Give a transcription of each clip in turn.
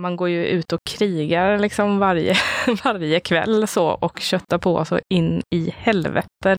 Man går ju ut och krigar liksom varje, varje kväll så och köttar på så in i helvete.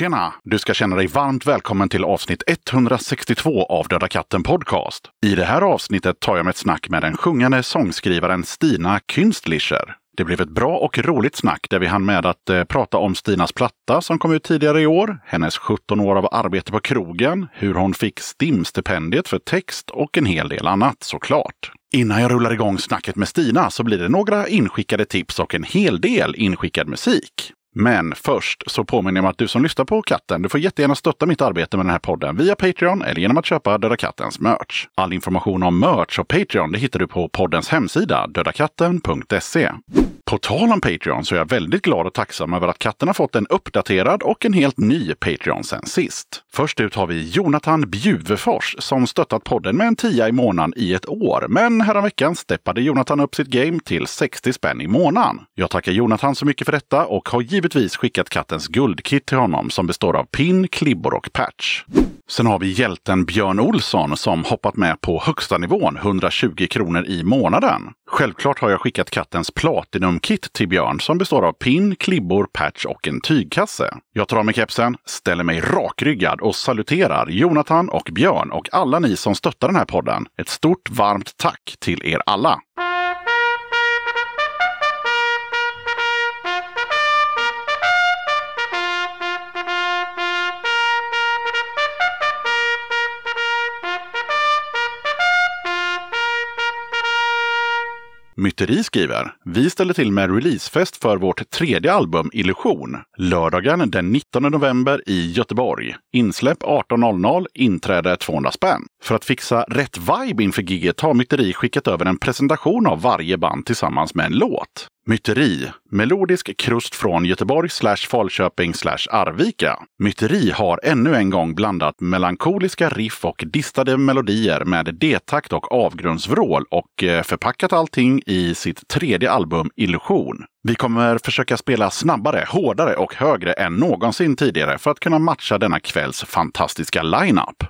Tjena! Du ska känna dig varmt välkommen till avsnitt 162 av Döda katten Podcast. I det här avsnittet tar jag med ett snack med den sjungande sångskrivaren Stina Künstlicher. Det blev ett bra och roligt snack där vi hann med att eh, prata om Stinas platta som kom ut tidigare i år, hennes 17 år av arbete på krogen, hur hon fick STIM-stipendiet för text och en hel del annat såklart. Innan jag rullar igång snacket med Stina så blir det några inskickade tips och en hel del inskickad musik. Men först så påminner jag om att du som lyssnar på katten, du får jättegärna stötta mitt arbete med den här podden via Patreon eller genom att köpa Döda Kattens merch. All information om merch och Patreon det hittar du på poddens hemsida dödakatten.se. På tal om Patreon så är jag väldigt glad och tacksam över att katten har fått en uppdaterad och en helt ny Patreon sen sist. Först ut har vi Jonathan Bjuvefors som stöttat podden med en tia i månaden i ett år. Men häromveckan steppade Jonathan upp sitt game till 60 spänn i månaden. Jag tackar Jonathan så mycket för detta och har givetvis skickat kattens guldkit till honom som består av pin, klibbor och patch. Sen har vi hjälten Björn Olsson som hoppat med på högsta nivån, 120 kronor i månaden. Självklart har jag skickat kattens platinum kit till Björn som består av pin, klibbor, patch och en tygkasse. Jag tar av mig kepsen, ställer mig rakryggad och saluterar Jonathan och Björn och alla ni som stöttar den här podden. Ett stort varmt tack till er alla! Myteri skriver, vi ställer till med releasefest för vårt tredje album Illusion. Lördagen den 19 november i Göteborg. Insläpp 18.00, inträde 200 spänn. För att fixa rätt vibe inför giget har Myteri skickat över en presentation av varje band tillsammans med en låt. Myteri, melodisk krust från Göteborg slash Falköping slash Arvika. Myteri har ännu en gång blandat melankoliska riff och distade melodier med detakt och avgrundsvrål och eh, förpackat allting i sitt tredje album Illusion. Vi kommer försöka spela snabbare, hårdare och högre än någonsin tidigare för att kunna matcha denna kvälls fantastiska line-up.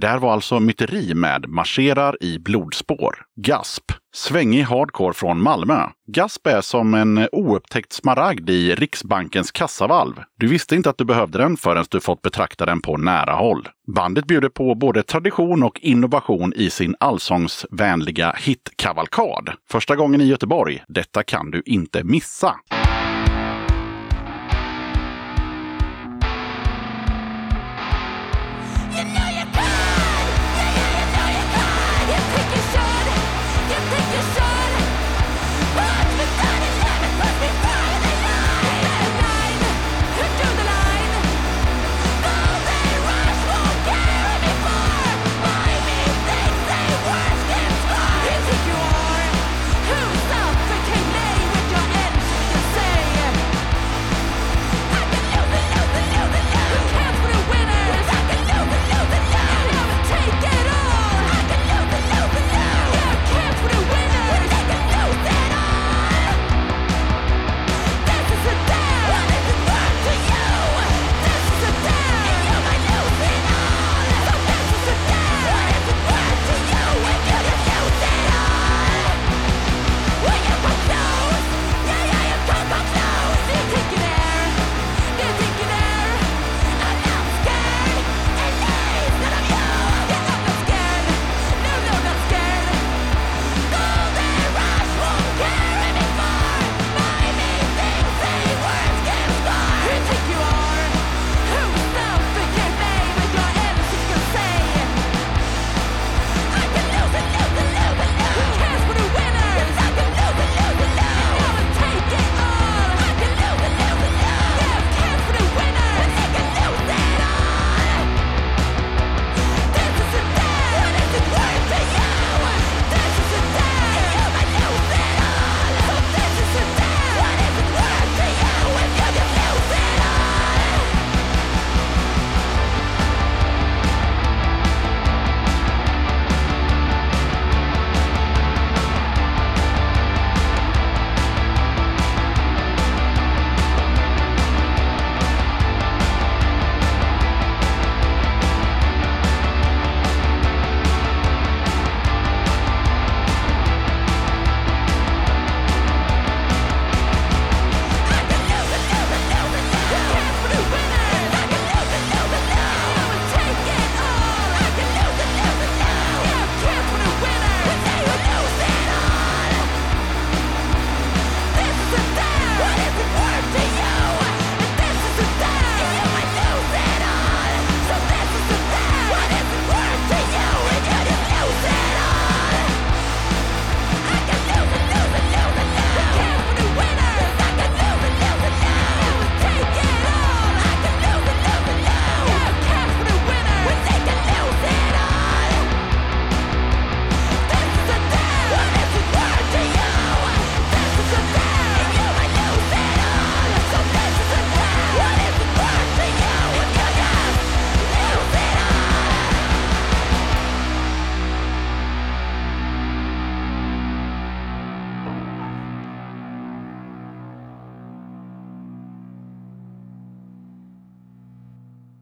Det där var alltså myteri med Marscherar i blodspår, Gasp, svängig hardcore från Malmö. Gasp är som en oupptäckt smaragd i Riksbankens kassavalv. Du visste inte att du behövde den förrän du fått betrakta den på nära håll. Bandet bjuder på både tradition och innovation i sin allsångsvänliga hitkavalkad. Första gången i Göteborg. Detta kan du inte missa!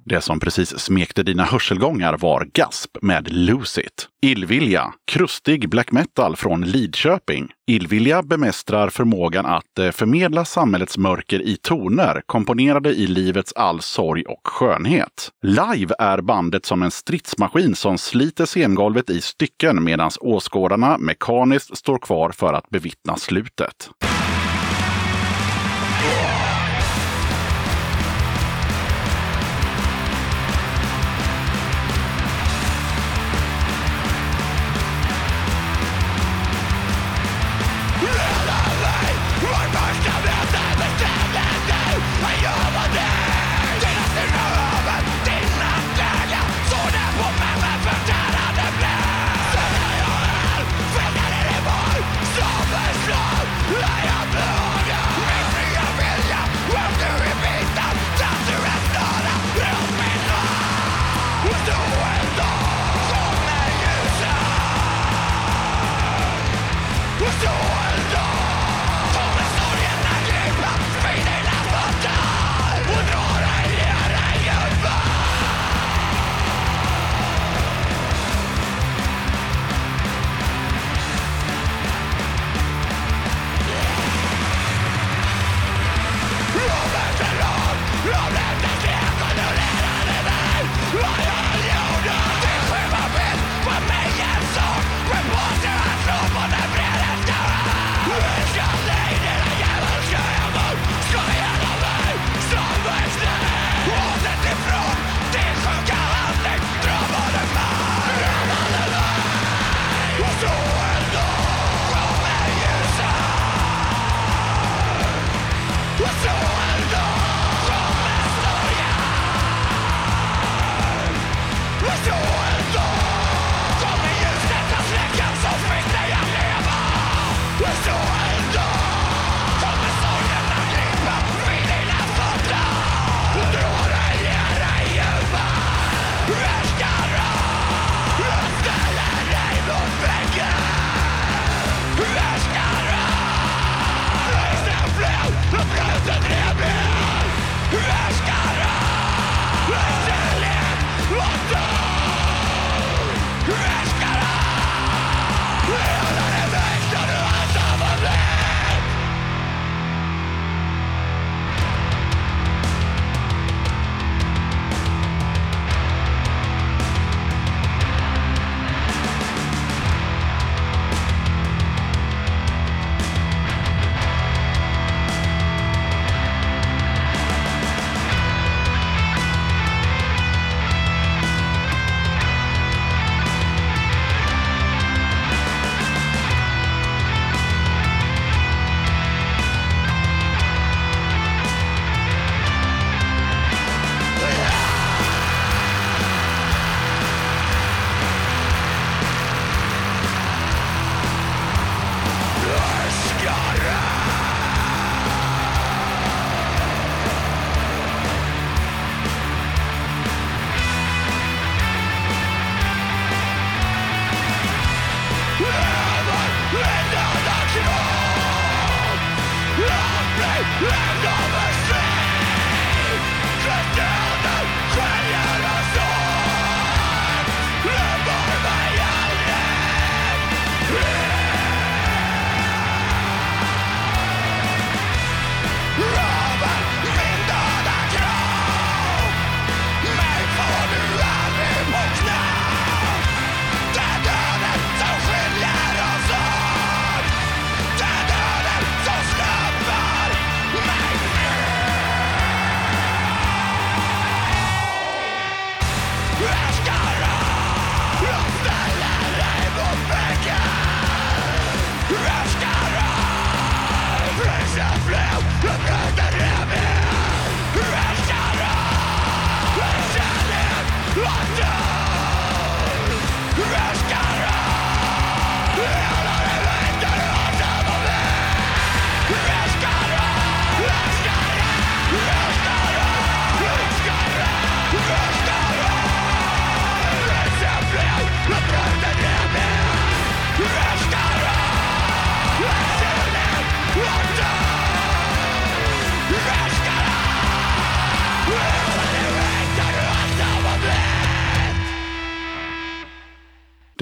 Det som precis smekte dina hörselgångar var Gasp med Lose It. Illvilja, krustig black metal från Lidköping. Illvilja bemästrar förmågan att eh, förmedla samhällets mörker i toner komponerade i livets all sorg och skönhet. Live är bandet som en stridsmaskin som sliter scengolvet i stycken medan åskådarna mekaniskt står kvar för att bevittna slutet.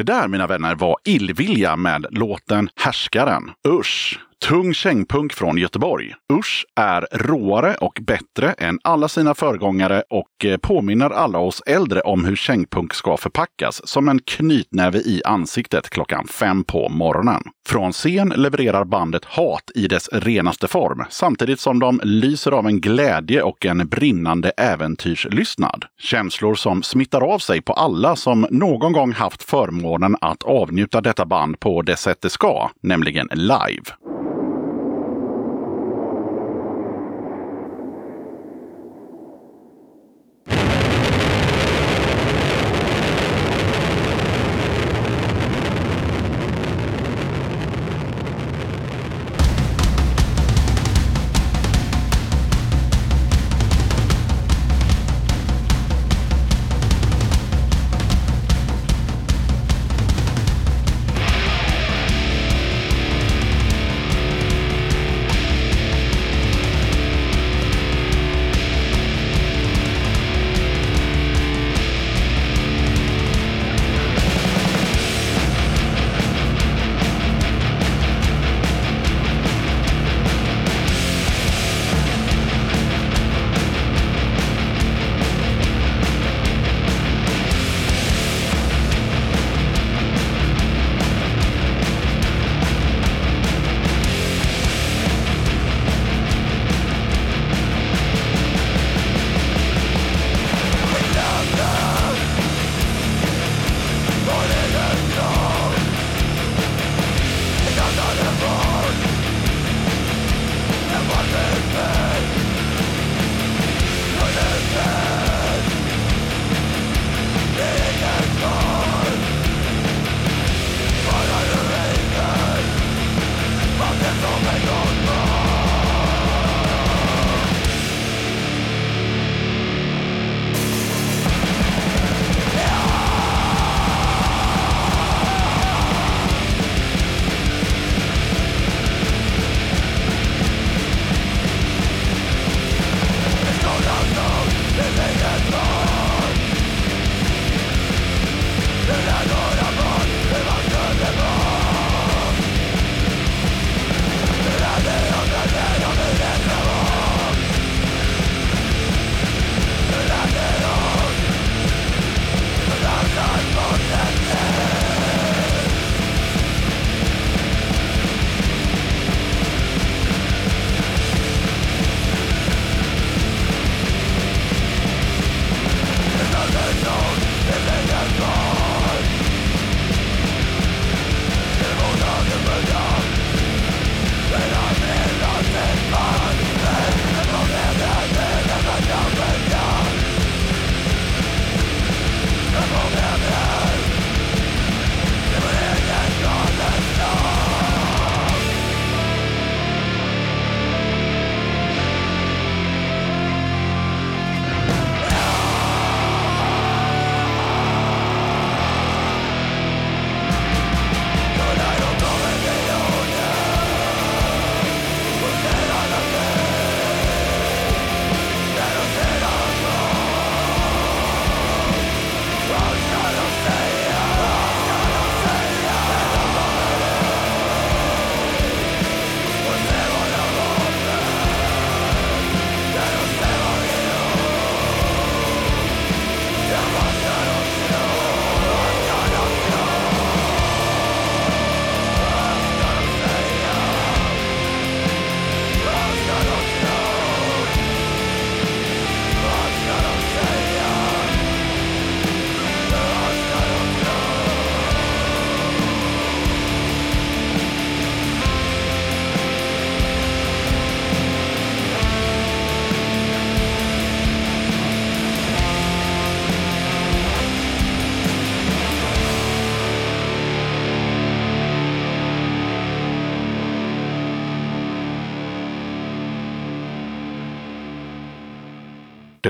Där, mina vänner, var Illvilja med låten Härskaren. Usch! Tung kängpunk från Göteborg. Usch är råare och bättre än alla sina föregångare och eh, påminner alla oss äldre om hur kängpunk ska förpackas som en knytnäve i ansiktet klockan fem på morgonen. Från scen levererar bandet hat i dess renaste form, samtidigt som de lyser av en glädje och en brinnande äventyrslystnad. Känslor som smittar av sig på alla som någon gång haft förmånen att avnjuta detta band på det sätt det ska, nämligen live.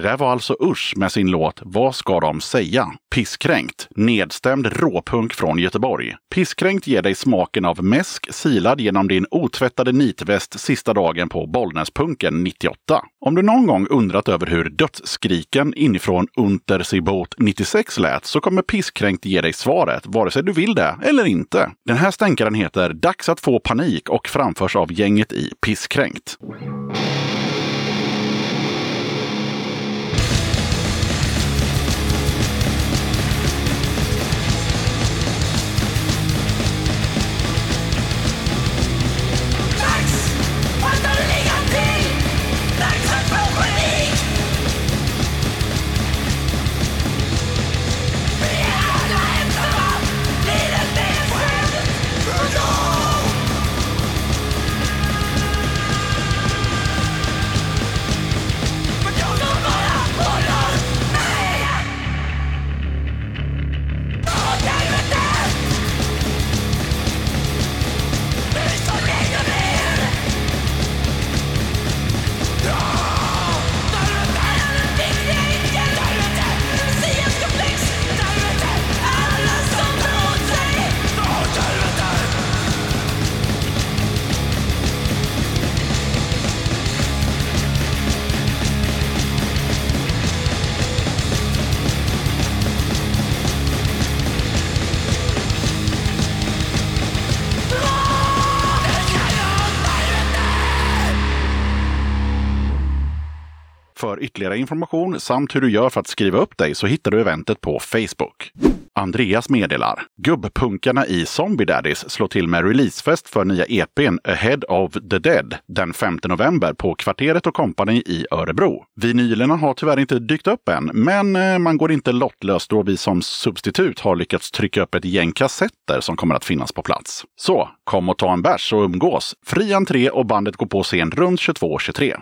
Där var alltså Usch med sin låt Vad ska de säga? Pisskränkt, nedstämd råpunk från Göteborg. Pisskränkt ger dig smaken av mäsk silad genom din otvättade nitväst sista dagen på Bollnäspunken 98. Om du någon gång undrat över hur dödsskriken inifrån Unterseebot 96 lät så kommer Pisskränkt ge dig svaret, vare sig du vill det eller inte. Den här stänkaren heter Dags att få panik och framförs av gänget i Pisskränkt. För ytterligare information samt hur du gör för att skriva upp dig så hittar du eventet på Facebook. Andreas meddelar. Gubbpunkarna i Zombie Daddies slår till med releasefest för nya EPn Ahead of the Dead den 5 november på Kvarteret och Company i Örebro. Vinylerna har tyvärr inte dykt upp än, men eh, man går inte lottlös då vi som substitut har lyckats trycka upp ett gäng kassetter som kommer att finnas på plats. Så kom och ta en bärs och umgås. Fri entré och bandet går på scen runt 22.23.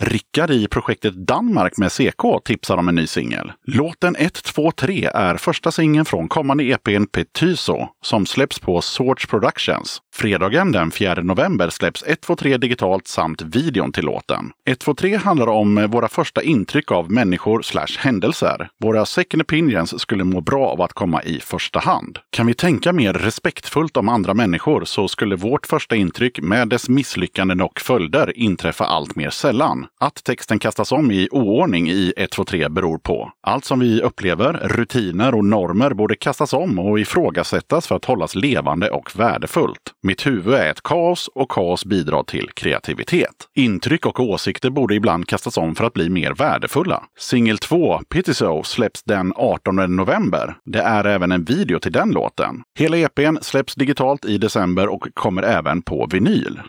Rickard i projektet Danmark med CK tipsar om en ny singel. Låten 123 är första singeln från kommande EPn Petyso som släpps på Swords Productions. Fredagen den 4 november släpps 123 digitalt samt videon till låten. 123 handlar om våra första intryck av människor slash händelser. Våra second opinions skulle må bra av att komma i första hand. Kan vi tänka mer respektfullt om andra människor så skulle vårt första intryck med dess misslyckanden och följder inträffa allt mer sällan. Att texten kastas om i oordning i 123 beror på allt som vi upplever, rutiner och normer borde kastas om och ifrågasättas för att hållas levande och värdefullt. Mitt huvud är ett kaos och kaos bidrar till kreativitet. Intryck och åsikter borde ibland kastas om för att bli mer värdefulla. Singel 2, Pity So, släpps den 18 november. Det är även en video till den låten. Hela EPn släpps digitalt i december och kommer även på vinyl.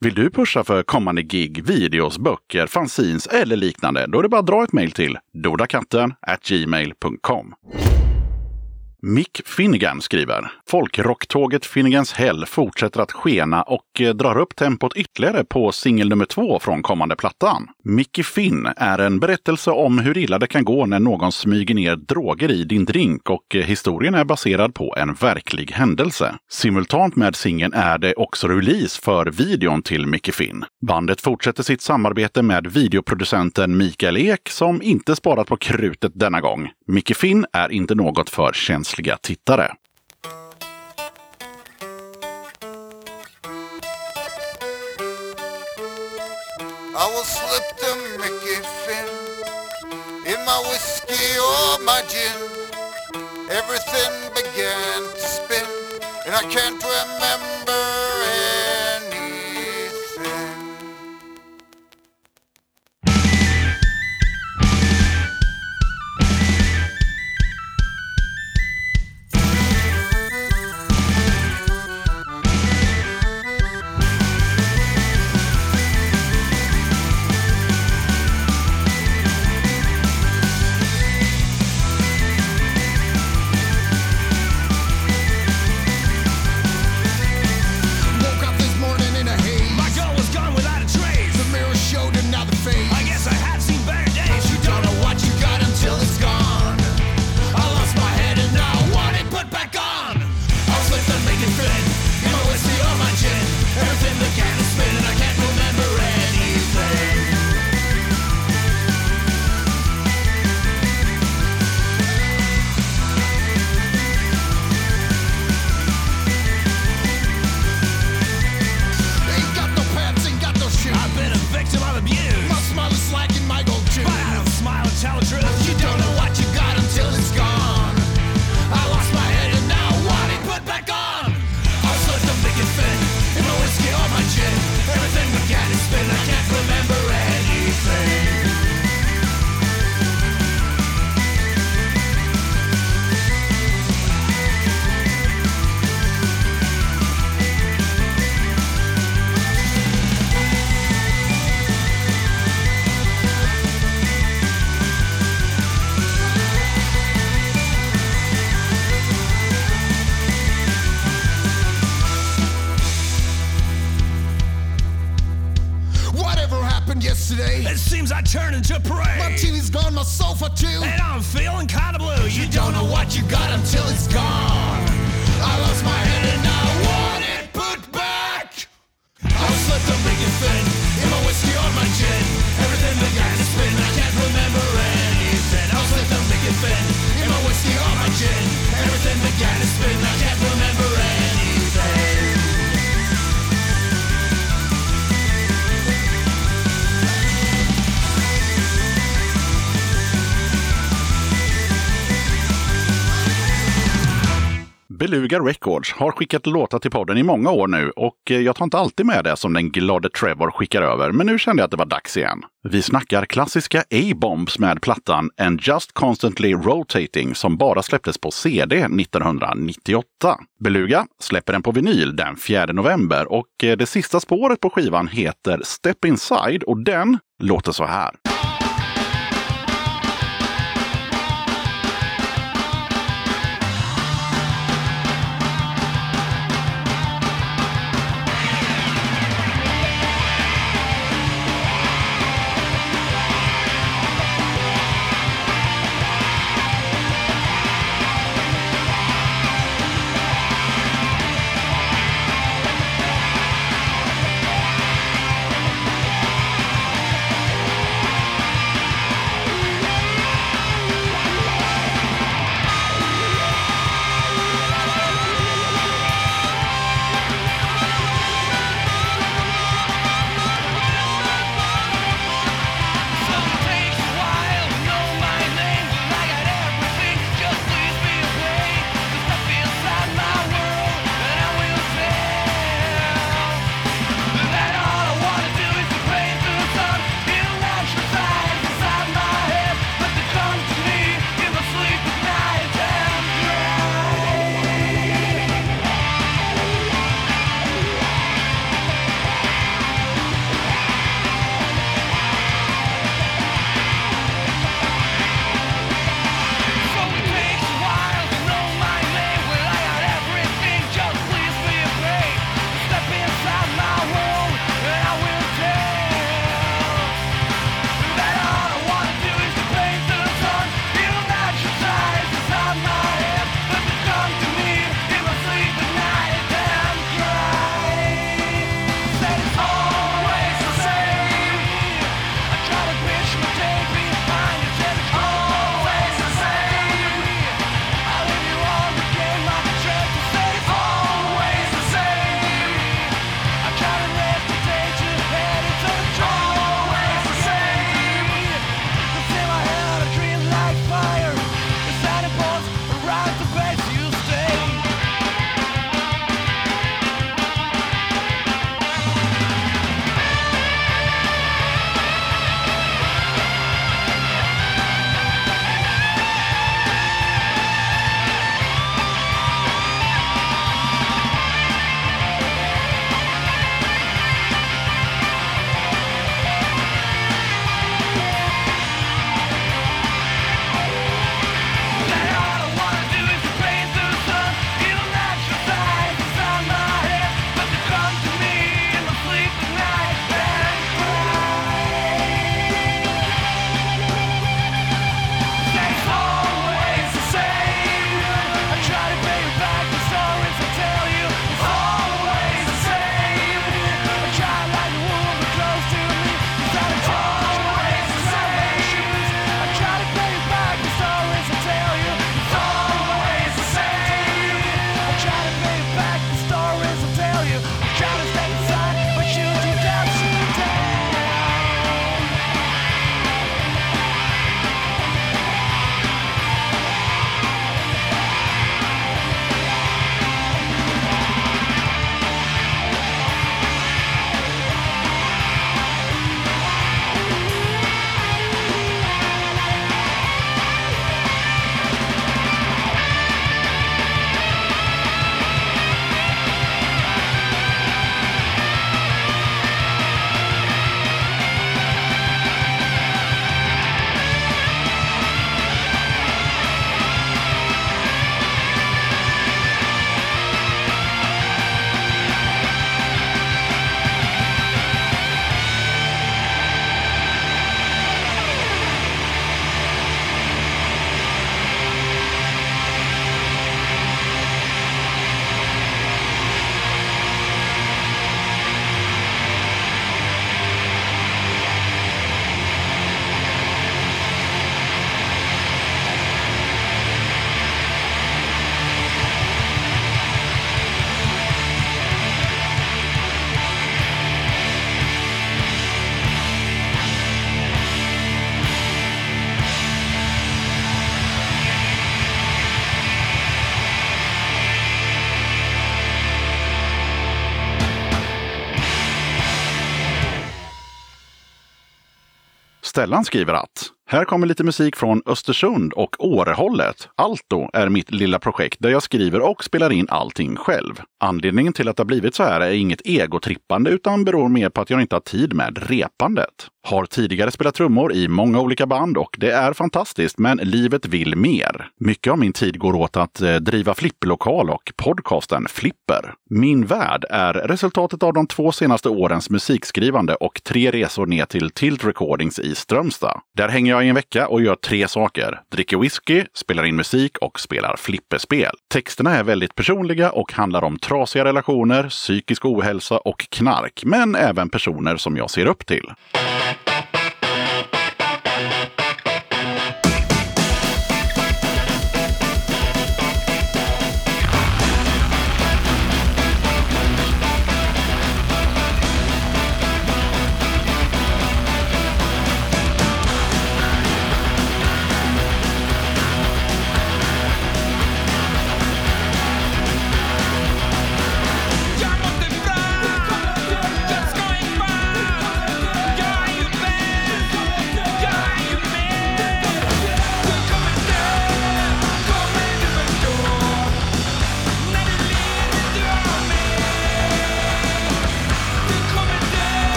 Vill du pusha för kommande gig, videos, böcker, fanzines eller liknande? Då är det bara att dra ett mejl till dodakatten gmail.com. Mick Finnegan skriver. Folkrocktåget Finnegans Hell fortsätter att skena och eh, drar upp tempot ytterligare på singel nummer två från kommande plattan. Mickey Finn är en berättelse om hur illa det kan gå när någon smyger ner droger i din drink och eh, historien är baserad på en verklig händelse. Simultant med singeln är det också release för videon till Mickey Finn. Bandet fortsätter sitt samarbete med videoproducenten Mikael Ek som inte sparat på krutet denna gång. Mickey Finn är inte något för känsliga tittare. I will slip the Mickey Finn in my whiskey or my gin. Everything began to spin, and I can't remember Beluga Records har skickat låtar till podden i många år nu och eh, jag tar inte alltid med det som den glade Trevor skickar över, men nu kände jag att det var dags igen. Vi snackar klassiska A-bombs med plattan And Just Constantly Rotating som bara släpptes på CD 1998. Beluga släpper den på vinyl den 4 november och eh, det sista spåret på skivan heter Step Inside och den låter så här. Stellan skriver att här kommer lite musik från Östersund och Årehållet. Alto är mitt lilla projekt där jag skriver och spelar in allting själv. Anledningen till att det har blivit så här är inget egotrippande utan beror mer på att jag inte har tid med repandet. Har tidigare spelat trummor i många olika band och det är fantastiskt, men livet vill mer. Mycket av min tid går åt att eh, driva flipplokal och podcasten Flipper. Min värld är resultatet av de två senaste årens musikskrivande och tre resor ner till Tilt Recordings i Strömstad. Där hänger jag i en vecka och gör tre saker. Dricker whisky, spelar in musik och spelar flipperspel. Texterna är väldigt personliga och handlar om trasiga relationer, psykisk ohälsa och knark, men även personer som jag ser upp till.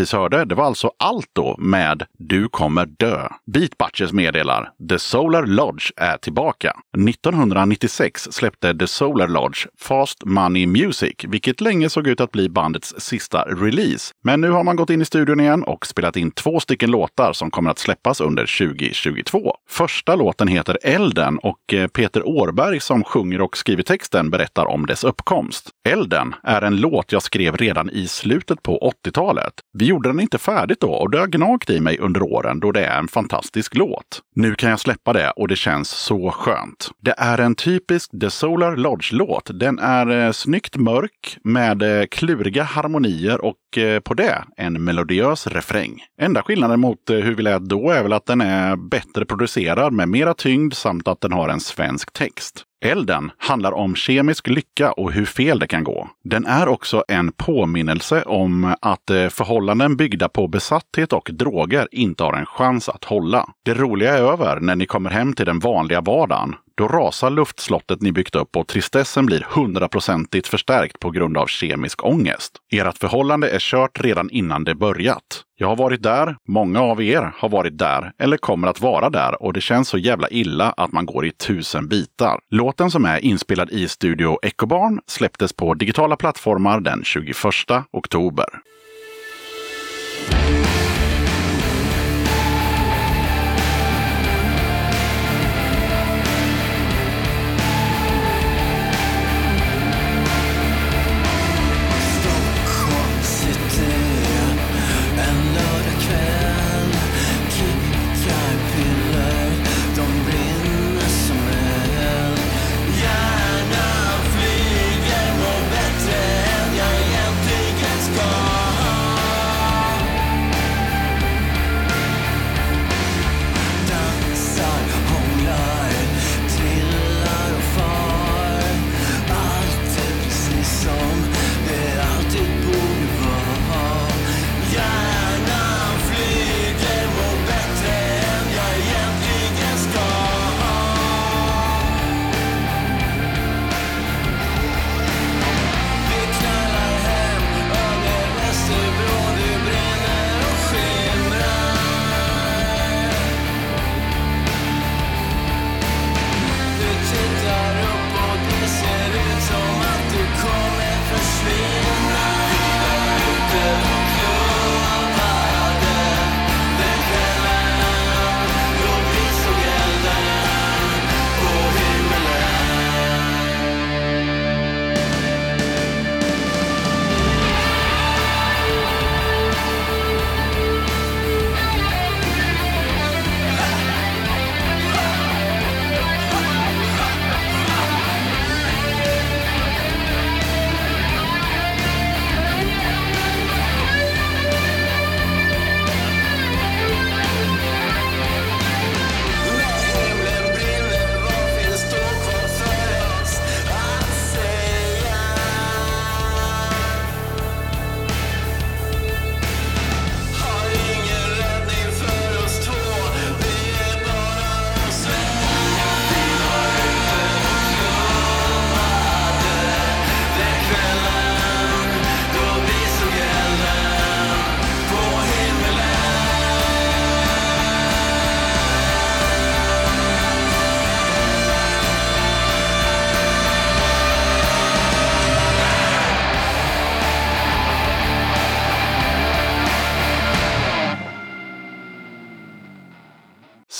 Precis hörde, det var alltså Alto med Du kommer dö. Beatbatches meddelar The Solar Lodge är tillbaka. 1996 släppte The Solar Lodge Fast Money Music, vilket länge såg ut att bli bandets sista release. Men nu har man gått in i studion igen och spelat in två stycken låtar som kommer att släppas under 2022. Första låten heter Elden och eh, Peter Årberg som sjunger och skriver texten berättar om dess uppkomst. Elden är en låt jag skrev redan i slutet på 80-talet. Vi gjorde den inte färdigt då och det har gnagt i mig under åren då det är en fantastisk låt. Nu kan jag släppa det och det känns så skönt. Det är en typisk The Solar Lodge-låt. Den är eh, snyggt mörk med eh, kluriga harmonier och eh, på det en melodiös refräng. Enda skillnaden mot eh, hur vi lät då är väl att den är bättre producerad med mera tyngd samt att den har en svensk text. Elden handlar om kemisk lycka och hur fel det kan gå. Den är också en påminnelse om att eh, förhållanden byggda på besatthet och droger inte har en chans att hålla. Det roliga är över när ni kommer hem till den vanliga vardagen. Då rasar luftslottet ni byggt upp och tristessen blir hundraprocentigt förstärkt på grund av kemisk ångest. Ert förhållande är kört redan innan det börjat. Jag har varit där, många av er har varit där eller kommer att vara där och det känns så jävla illa att man går i tusen bitar. Låten som är inspelad i studio Ecobarn släpptes på digitala plattformar den 21 oktober.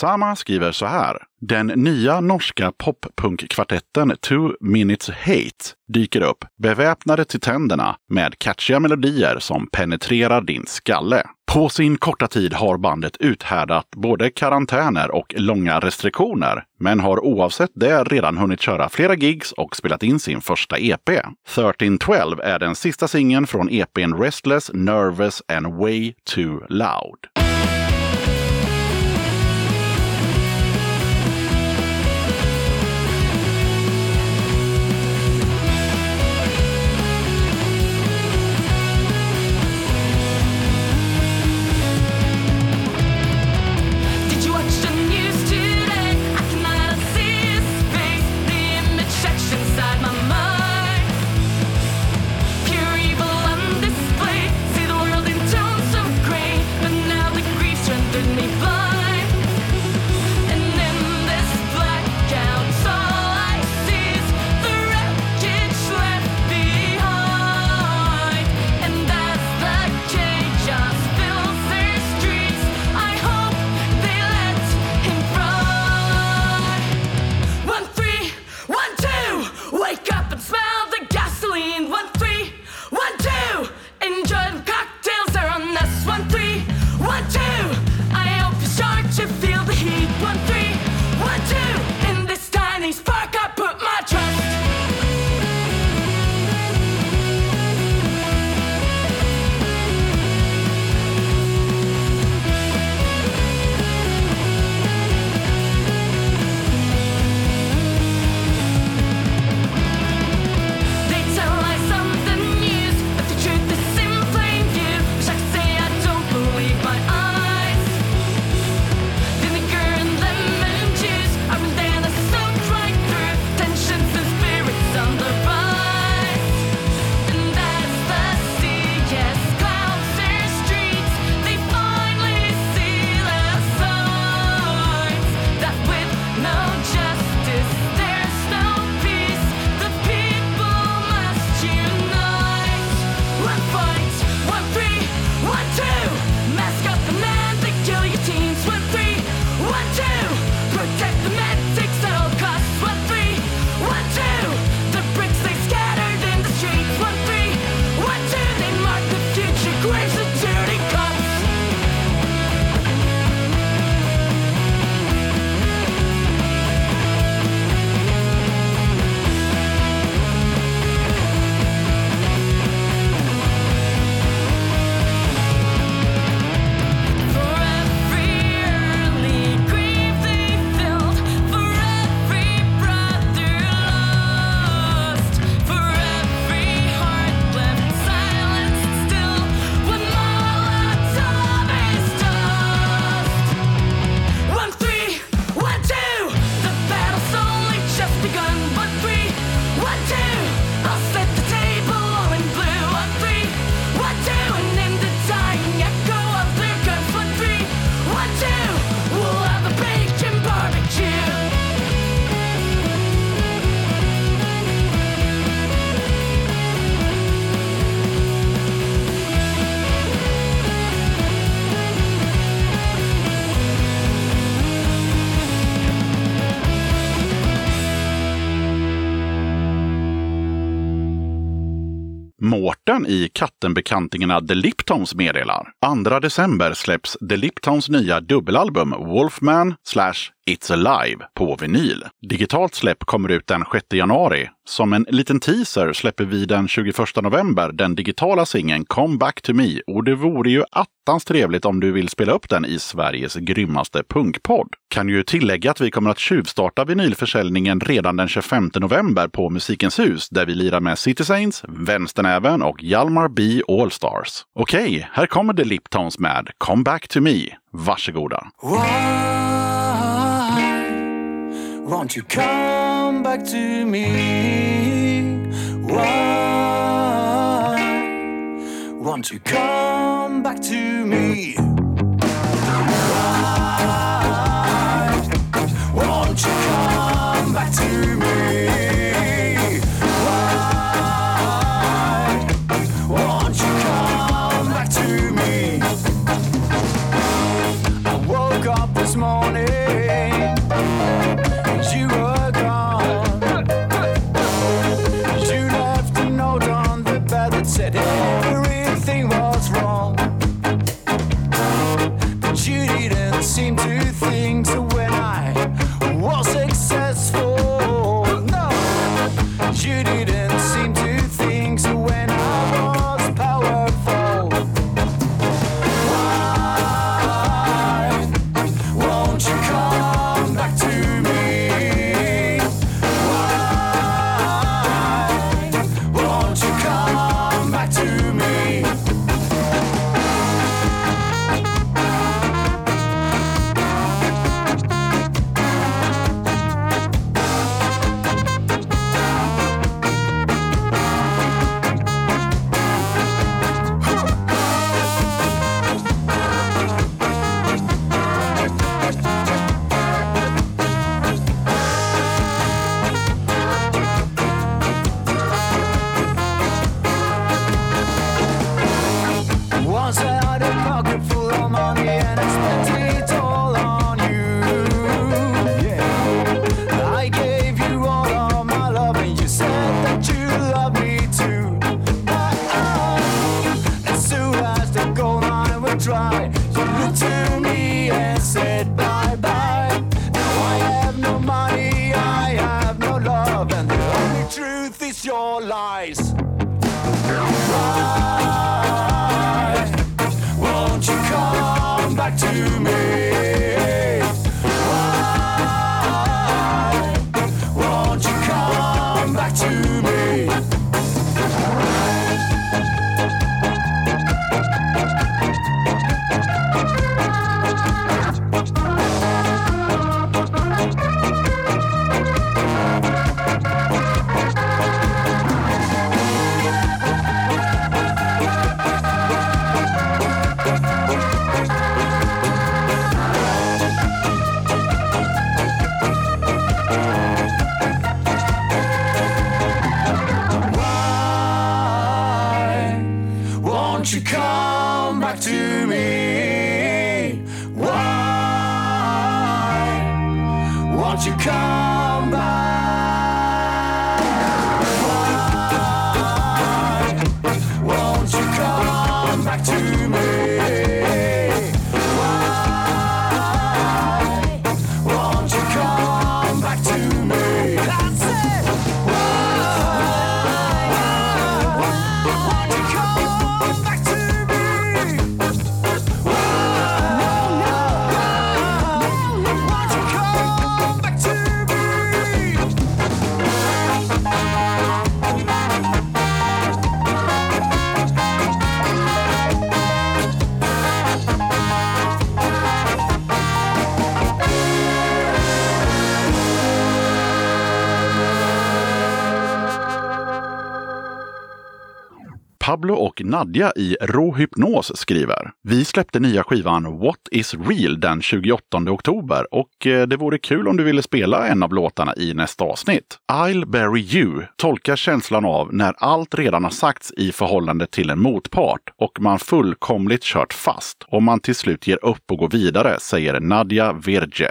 Sama skriver så här. Den nya norska poppunkkvartetten Two Minutes Hate dyker upp, beväpnade till tänderna med catchiga melodier som penetrerar din skalle. På sin korta tid har bandet uthärdat både karantäner och långa restriktioner, men har oavsett det redan hunnit köra flera gigs och spelat in sin första EP. 1312 är den sista singeln från EPn Restless, Nervous and Way Too Loud. I Kattenbekantingarna The Liptons meddelar. 2 december släpps The Liptons nya dubbelalbum Wolfman slash It's Alive på vinyl. Digitalt släpp kommer ut den 6 januari. Som en liten teaser släpper vi den 21 november den digitala singeln Come Back To Me och det vore ju attans trevligt om du vill spela upp den i Sveriges grymmaste punkpodd. Kan ju tillägga att vi kommer att tjuvstarta vinylförsäljningen redan den 25 november på Musikens hus där vi lirar med City Saints, Vänsternäven och Hjalmar B Allstars. Okej, här kommer The Liptons med Come Back To Me. Varsågoda! Why won't you come back to me? Why won't you come back to me? Why won't you come back to me? your lies. Why won't you come back to me? back to me. Why won't you come? Pablo och Nadja i Råhypnos skriver. Vi släppte nya skivan What is real den 28 oktober och eh, det vore kul om du ville spela en av låtarna i nästa avsnitt. I'll bury you tolkar känslan av när allt redan har sagts i förhållande till en motpart och man fullkomligt kört fast och man till slut ger upp och går vidare, säger Nadja Virge.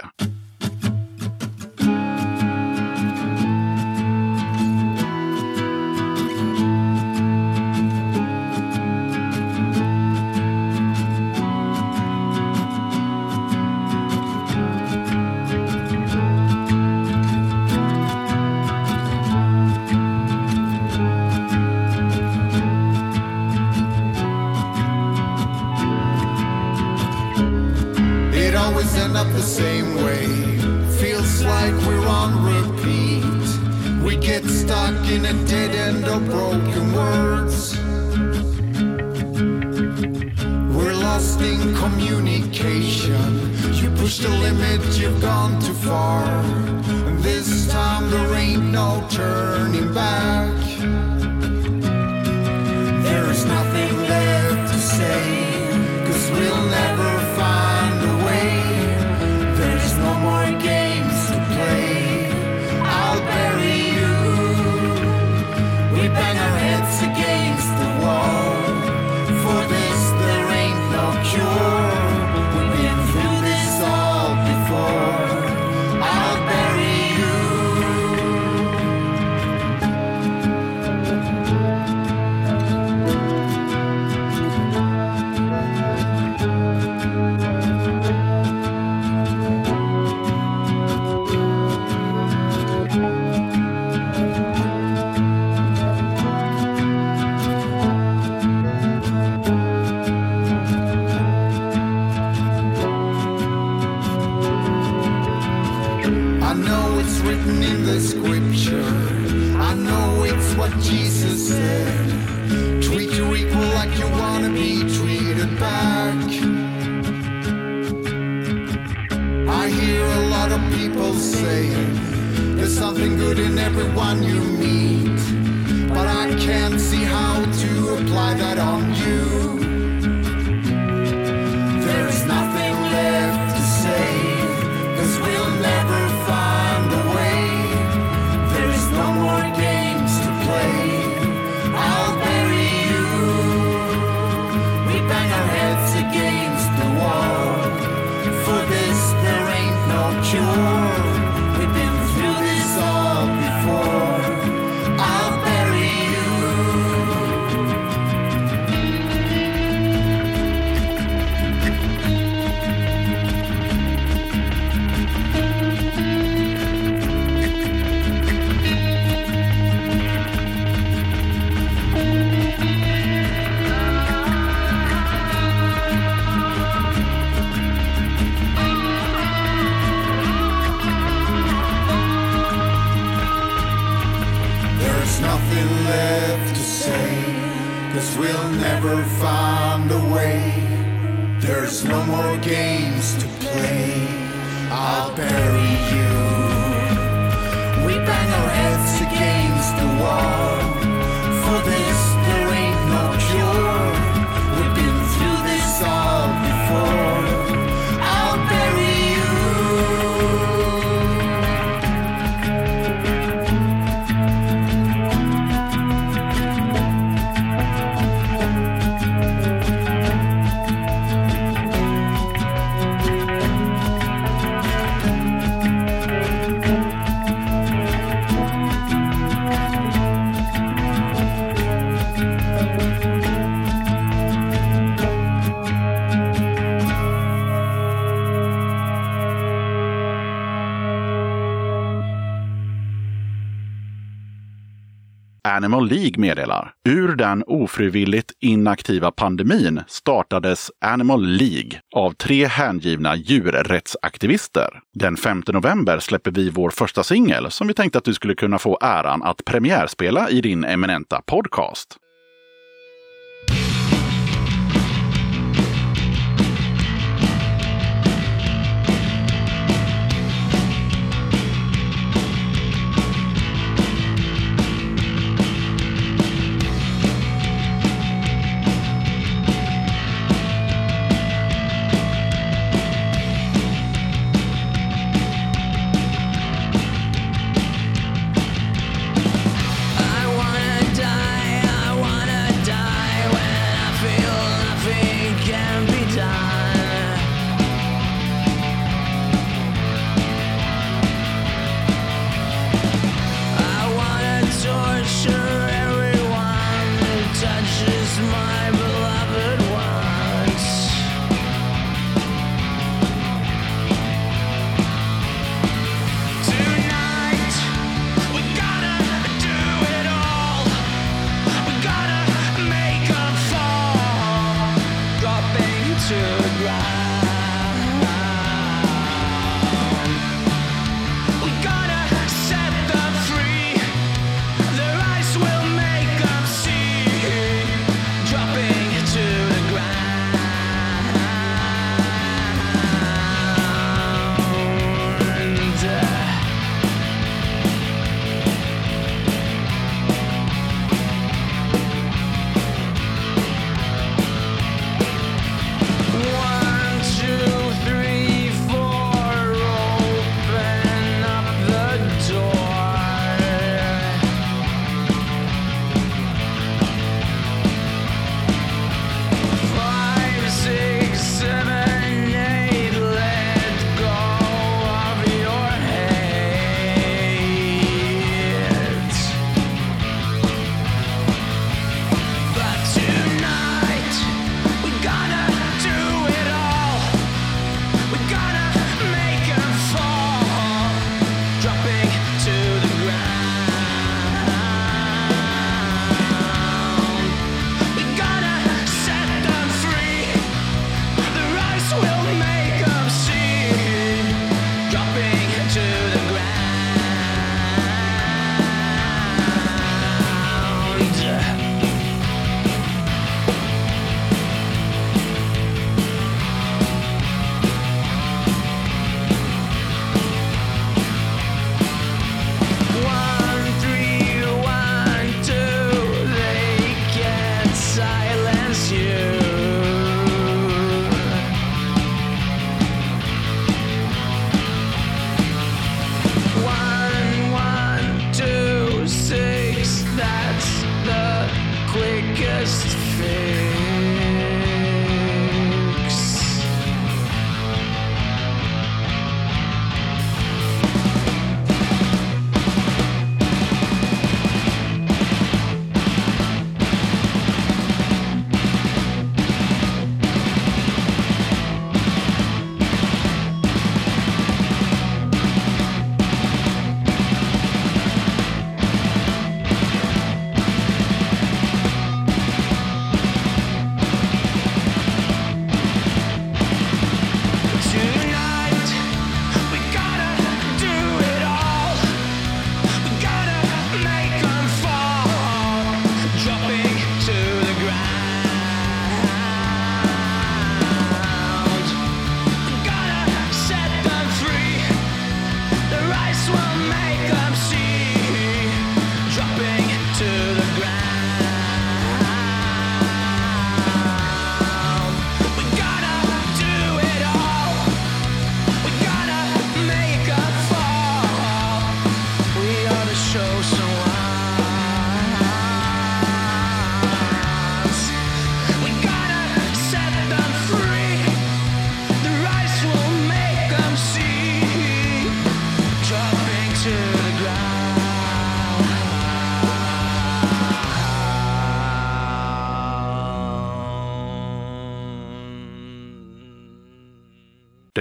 Animal League meddelar. Ur den ofrivilligt inaktiva pandemin startades Animal League av tre hängivna djurrättsaktivister. Den 5 november släpper vi vår första singel som vi tänkte att du skulle kunna få äran att premiärspela i din eminenta podcast.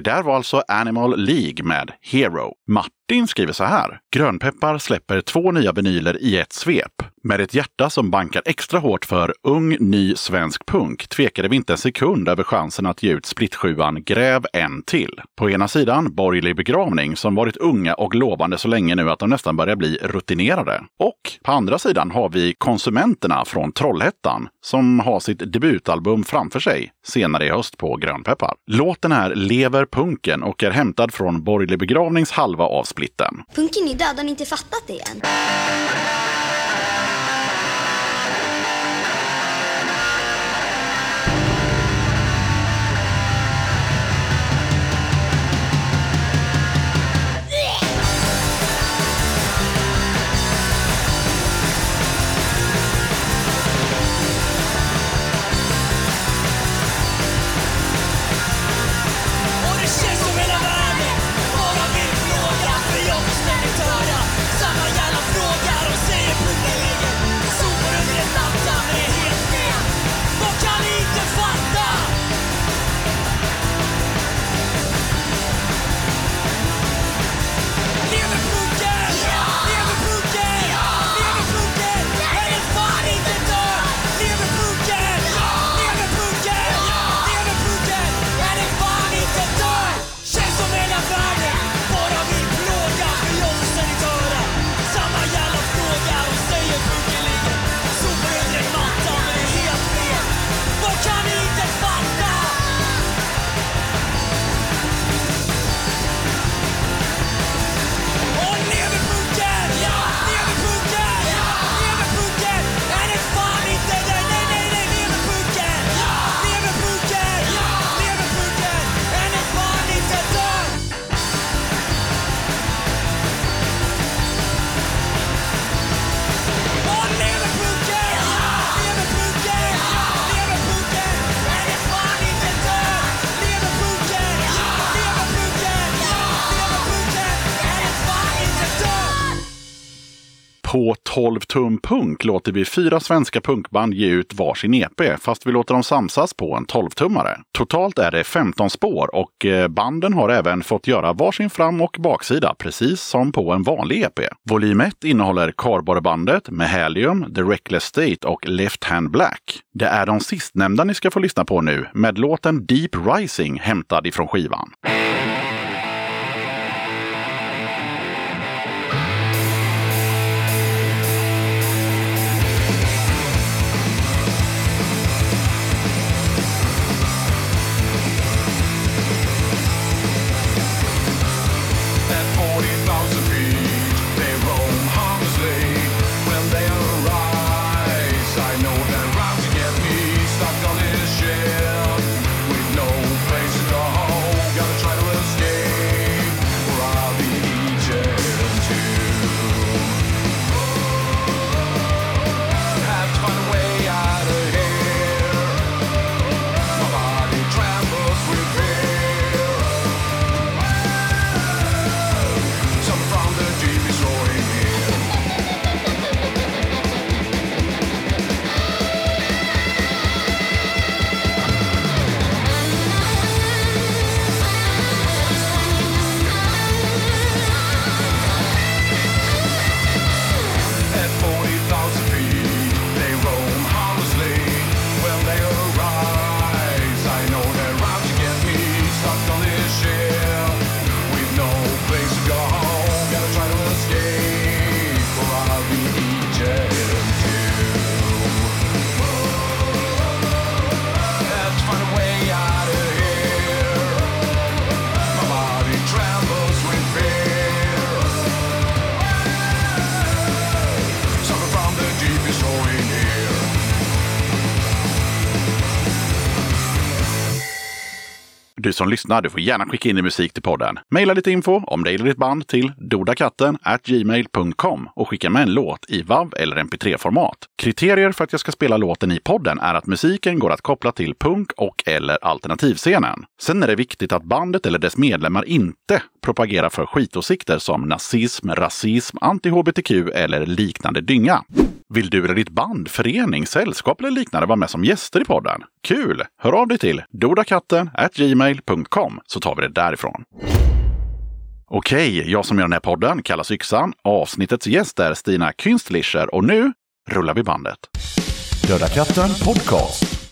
där var alltså Animal League med. Hero. Martin skriver så här. Grönpeppar släpper två nya vinyler i ett svep. Med ett hjärta som bankar extra hårt för ung, ny svensk punk tvekade vi inte en sekund över chansen att ge ut splittsjuan Gräv en till. På ena sidan Borgerlig begravning som varit unga och lovande så länge nu att de nästan börjar bli rutinerade. Och på andra sidan har vi Konsumenterna från Trollhättan som har sitt debutalbum framför sig senare i höst på Grönpeppar. Låten är lever punken och är hämtad från Borgerlig begravning begravningshalva av splitten. Punken är död, har ni inte fattat det än? På 12 tum punk låter vi fyra svenska punkband ge ut varsin EP, fast vi låter dem samsas på en 12-tummare. Totalt är det 15 spår och eh, banden har även fått göra varsin fram och baksida, precis som på en vanlig EP. Volym 1 innehåller Kardborrebandet, Mahalium, The Reckless State och Left Hand Black. Det är de sistnämnda ni ska få lyssna på nu, med låten Deep Rising hämtad ifrån skivan. Du som lyssnar, du får gärna skicka in din musik till podden. Maila lite info om dig eller ditt band till dodakatten gmail.com och skicka med en låt i WAV eller MP3-format. Kriterier för att jag ska spela låten i podden är att musiken går att koppla till punk och eller alternativscenen. Sen är det viktigt att bandet eller dess medlemmar inte propagerar för skitåsikter som nazism, rasism, anti-hbtq eller liknande dynga. Vill du eller ditt band, förening, sällskap eller liknande vara med som gäster i podden? Kul! Hör av dig till dodakatten gmail.com så tar vi det därifrån. Okej, jag som gör den här podden kallas Yxan. Avsnittets gäst är Stina Künstlischer och nu rullar vi bandet. Döda katten podcast.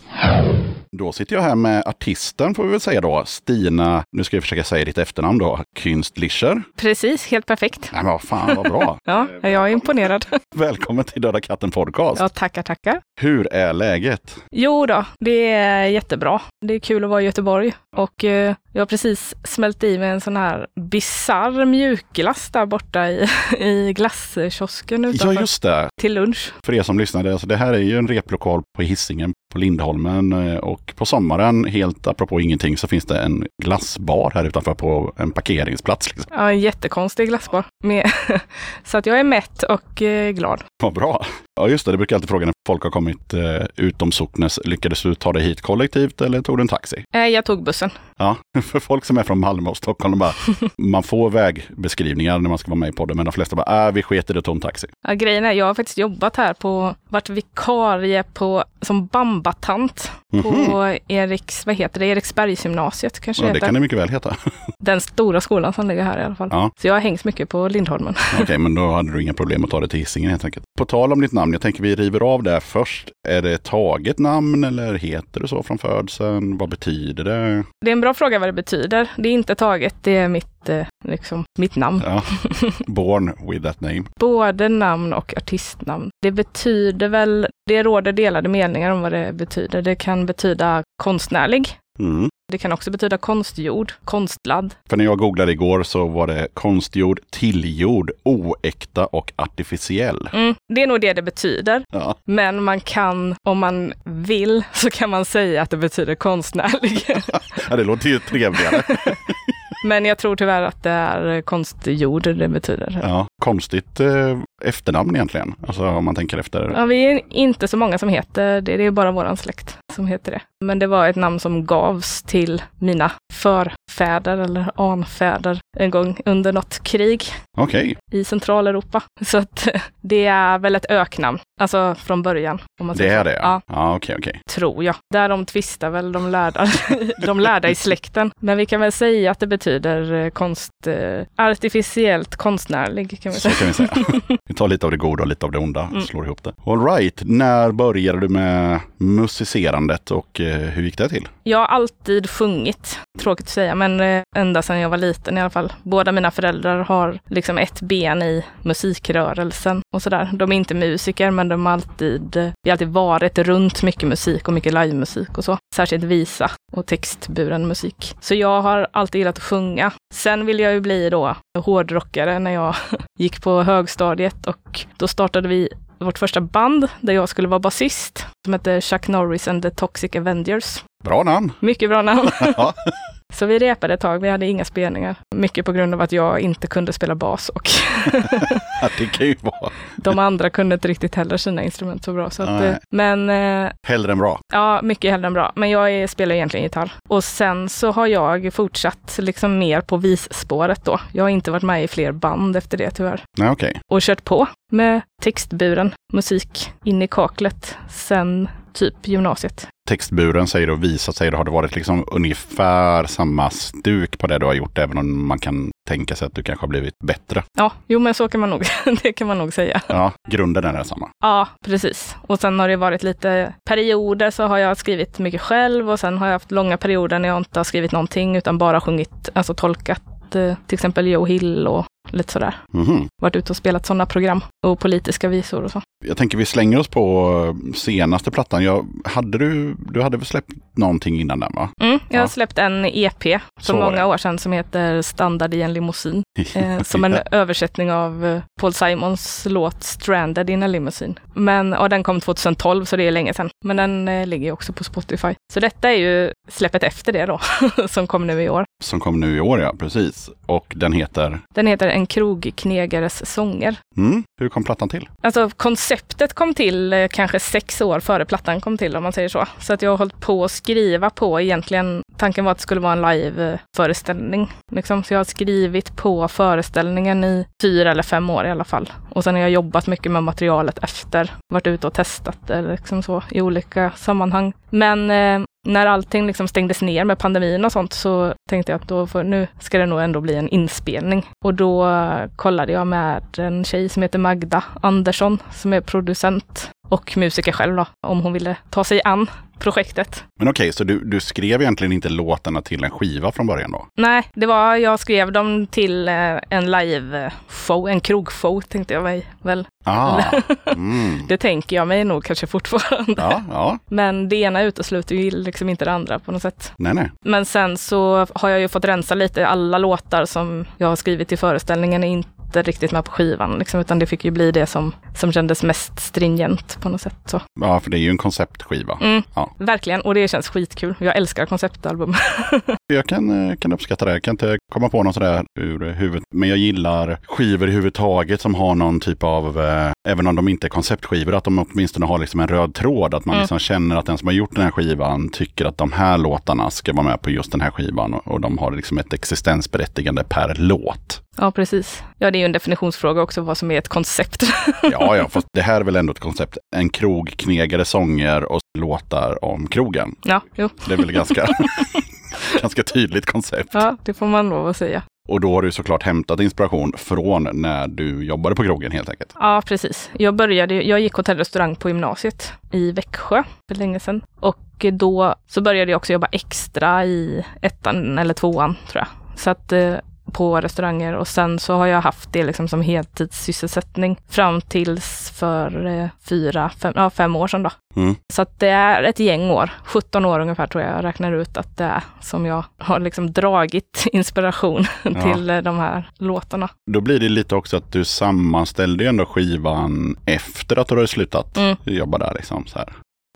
Då sitter jag här med artisten får vi väl säga då, Stina, nu ska jag försöka säga ditt efternamn då, Künstlischer. Precis, helt perfekt. Nej men vad fan vad bra. Ja, jag är imponerad. Välkommen till Döda katten podcast. Ja, tackar, tackar. Hur är läget? Jo då, det är jättebra. Det är kul att vara i Göteborg och eh, jag har precis smält i mig en sån här bizarr mjukglass där borta i, i glasskiosken Ja utanför just det, till lunch. för er som lyssnade, alltså det här är ju en replokal på Hisingen på Lindholmen eh, och på sommaren, helt apropå ingenting, så finns det en glassbar här utanför på en parkeringsplats. Liksom. Ja, en jättekonstig glassbar. Med, så att jag är mätt och eh, glad. Vad bra. Ja just det, det brukar jag alltid fråga när folk har kommit eh, utom socknes. Lyckades du ta dig hit kollektivt eller tog du en taxi? Eh, jag tog bussen. Ja, för folk som är från Malmö och Stockholm, bara, man får vägbeskrivningar när man ska vara med i podden, men de flesta bara, äh, vi sket i det, en taxi. Ja, grejen är, jag har faktiskt jobbat här på, varit vikarie på, som bambatant på Eriks, vad heter det, Eriksbergsgymnasiet kanske. Ja, det heter. kan det mycket väl heta. Den stora skolan som ligger här i alla fall. Ja. Så jag har hängt mycket på Lindholmen. Okej, men då hade du inga problem att ta det till Hisingen helt enkelt. På tal om ditt namn, jag tänker vi river av där först. Är det taget namn eller heter du så från födseln? Vad betyder det? Det är en bra fråga vad det betyder. Det är inte taget, det är mitt, eh, liksom, mitt namn. Ja. Born with that name. Både namn och artistnamn. Det betyder väl, det råder delade meningar om vad det betyder. Det kan betyda konstnärlig. Mm. Det kan också betyda konstgjord, konstlad. För när jag googlade igår så var det konstgjord, tillgjord, oäkta och artificiell. Mm, det är nog det det betyder. Ja. Men man kan, om man vill, så kan man säga att det betyder konstnärlig. ja, det låter ju trevligare. Men jag tror tyvärr att det är konstgjord det betyder. Ja, konstigt eh, efternamn egentligen. Alltså om man tänker efter. Ja, vi är inte så många som heter det. Det är bara våran släkt som heter det. Men det var ett namn som gavs till mina förfäder eller anfäder en gång under något krig Okej, i Centraleuropa. Så att det är väl ett öknamn, alltså från början. Om man det är så. det Ja, Ja, okej, okej. tror jag. Där de tvistar väl de lärda, de lärda i släkten. Men vi kan väl säga att det betyder eh, konst, eh, artificiellt konstnärlig. Kan vi Så säga. kan vi säga. vi tar lite av det goda och lite av det onda, Mm. slår ihop det. All right, när började du med musicerandet och eh, hur gick det till? Jag har alltid sjungit, tråkigt att säga, men ända sedan jag var liten i alla fall. Båda mina föräldrar har liksom ett ben i musikrörelsen och sådär. De är inte musiker, men de har alltid, vi har alltid varit runt mycket musik och mycket livemusik och så. Särskilt visa och textburen musik. Så jag har alltid gillat att sjunga. Sen vill jag ju bli då hårdrockare när jag gick på högstadiet och då startade vi vårt första band där jag skulle vara basist som hette Chuck Norris and the Toxic Avengers. Bra namn! Mycket bra namn. Så vi repade ett tag, vi hade inga spelningar. Mycket på grund av att jag inte kunde spela bas och det kan ju vara de andra kunde inte riktigt heller sina instrument så bra. Så att, eh, men eh, hellre än bra. ja, mycket hellre än bra. Men jag är, spelar egentligen gitarr. Och sen så har jag fortsatt liksom mer på visspåret då. Jag har inte varit med i fler band efter det tyvärr. Nej, okej. Och kört på med textburen musik in i kaklet sen typ gymnasiet. Textburen säger och visat du. Har det varit liksom ungefär samma stuk på det du har gjort? Även om man kan tänka sig att du kanske har blivit bättre. Ja, jo men så kan man nog, det kan man nog säga. Ja, grunden är densamma. Ja, precis. Och sen har det varit lite perioder så har jag skrivit mycket själv och sen har jag haft långa perioder när jag inte har skrivit någonting utan bara sjungit, alltså tolkat eh, till exempel Joe Hill och lite sådär. Mhm. Varit ute och spelat sådana program och politiska visor och så. Jag tänker vi slänger oss på eh, senaste plattan. Jag, hade du, du hade väl släppt någonting innan den va? Mm, jag har Ja. släppt en EP för Så många år sedan som heter Standard i en limousin. Eh, som en översättning av eh, Paul Simons låt Stranded in a limousine. Men ja, den kom 2012 så det är länge sedan. Men den eh, ligger också på Spotify. Så detta är ju släppet efter det då, som kom nu i år. Som kom nu i år ja, precis. Och den heter? Den heter En krogknegares sånger. Mm, hur kom plattan till? Alltså konceptet kom till eh, kanske sex år före plattan kom till om man säger så. Så att jag har hållit på att skriva på egentligen, tanken var att det skulle vara en live-föreställning. Liksom. Så jag har skrivit på föreställningen i fyra eller fem år i alla fall. Och sen har jag jobbat mycket med materialet efter, varit ute och testat det liksom så i olika sammanhang. Men eh, när allting liksom stängdes ner med pandemin och sånt så tänkte jag att då får, nu ska det nog ändå bli en inspelning. Och då eh, kollade jag med en tjej som heter Magda Andersson som är producent och musiker själv då, om hon ville ta sig an projektet. Men okej, så du, du skrev egentligen inte låtarna till en skiva från början då? Nej, det var, jag skrev dem till eh, en live-show, en krogshow tänkte jag mig väl. Ah, mm. Det tänker jag mig nog kanske fortfarande. Ja, ja. Men det ena utesluter ju liksom inte det andra på något sätt. Nej, nej. Men sen så har jag ju fått rensa lite. Alla låtar som jag har skrivit i föreställningen är inte riktigt med på skivan, liksom, utan det fick ju bli det som, som kändes mest stringent på något sätt. Så. Ja, för det är ju en konceptskiva. Mm. Ja. Verkligen, och det känns skitkul. Jag älskar konceptalbum. Jag kan, eh, kan uppskatta det. Jag kan inte komma på något sådär ur huvudet. Men jag gillar skivor överhuvudtaget som har någon typ av, eh, även om de inte är konceptskivor, att de åtminstone har liksom en röd tråd. Att man Mm. liksom känner att den som har gjort den här skivan tycker att de här låtarna ska vara med på just den här skivan. Och, och de har liksom ett existensberättigande per låt. ja, precis. Ja, det är ju en definitionsfråga också vad som är ett koncept. Ja, ja, fast det här är väl ändå ett koncept. En krog, knegare sånger och låtar om krogen. ja, jo. Det är väl ganska, ganska tydligt koncept. Ja, det får man lov att säga. Och då har du såklart hämtat inspiration från när du jobbade på krogen helt enkelt. Ja, precis. Jag började, jag gick hotell och restaurang på gymnasiet i Växjö för länge sedan. Och då så började jag också jobba extra i ettan eller tvåan tror jag. Så att eh, på restauranger och sen så har jag haft det liksom som heltidssysselsättning fram tills för eh, fyra, fem, ja, fem år sedan då. Mm. Så att det är ett gäng år, 17 år ungefär tror jag jag räknar ut att det är som jag har liksom dragit inspiration till eh, de här låtarna. Då blir det lite också att du sammanställde ju ändå skivan efter att du hade slutat Mm. jobba där. Liksom, så här.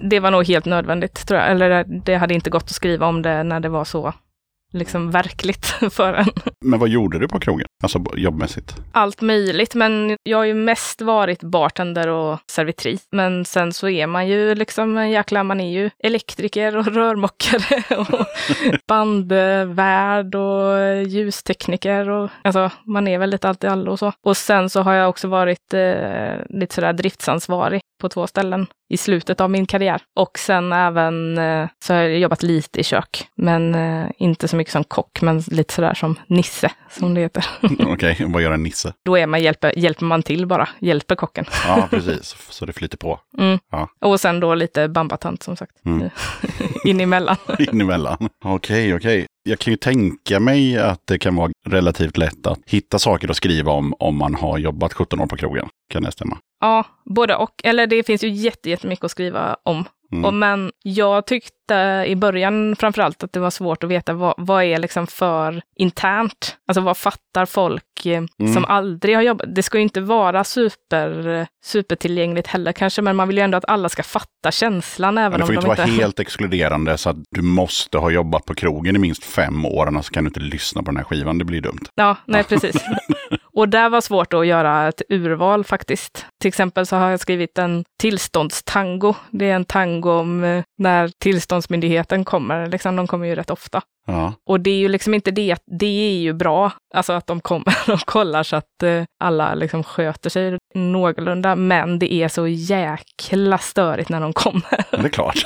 det var nog helt nödvändigt tror jag. Eller det hade inte gått att skriva om det när det var så liksom verkligt för en. Men vad gjorde du på krogen? Alltså jobbmässigt? Allt möjligt, men jag har ju mest varit bartender och servitris. Men sen så är man ju liksom en jäkla, man är ju elektriker och rörmokare och bandvärd och ljustekniker och alltså man är väl lite allt i allo och så. Och sen så har jag också varit eh, lite sådär driftsansvarig på två ställen i slutet av min karriär. Och sen även eh, så har jag jobbat lite i kök, men eh, inte så mycket som kock, men lite sådär som Nisse, som det heter. Okej, vad gör en nisse? Då är man, hjälper, hjälper man till bara, hjälper kocken. Ja, precis. Så det flyter på Mm. Ja. Och sen då lite bambatant som sagt, Mm. in emellan. in emellan. Okej, okej. Jag kan ju tänka mig att det kan vara relativt lätt att hitta saker att skriva om om man har jobbat 17 år på krogen. Kan det stämma? Ja, både och. Eller det finns ju jätte- jättemycket att skriva om. Mm. Och, men jag tyckte i början framförallt att det var svårt att veta vad, vad är liksom för internt. Alltså vad fattar folk Mm. som aldrig har jobbat? Det ska ju inte vara super, eh, supertillgängligt heller kanske, men man vill ju ändå att alla ska fatta känslan även det får om inte de vara inte... helt exkluderande så att du måste ha jobbat på krogen i minst fem år, annars kan du inte lyssna på den här skivan. Det blir dumt. Ja, nej precis. Och där var svårt att göra ett urval faktiskt. Till exempel så har jag skrivit en tillståndstango. Det är en tango om eh, när tillståndsmyndigheten kommer. Liksom, de kommer ju rätt ofta. Ja. Och det är ju liksom inte det, det är ju bra, alltså att de kommer och kollar så att eh, alla liksom sköter sig någorlunda, men det är så jäkla störigt när de kommer. Det är klart.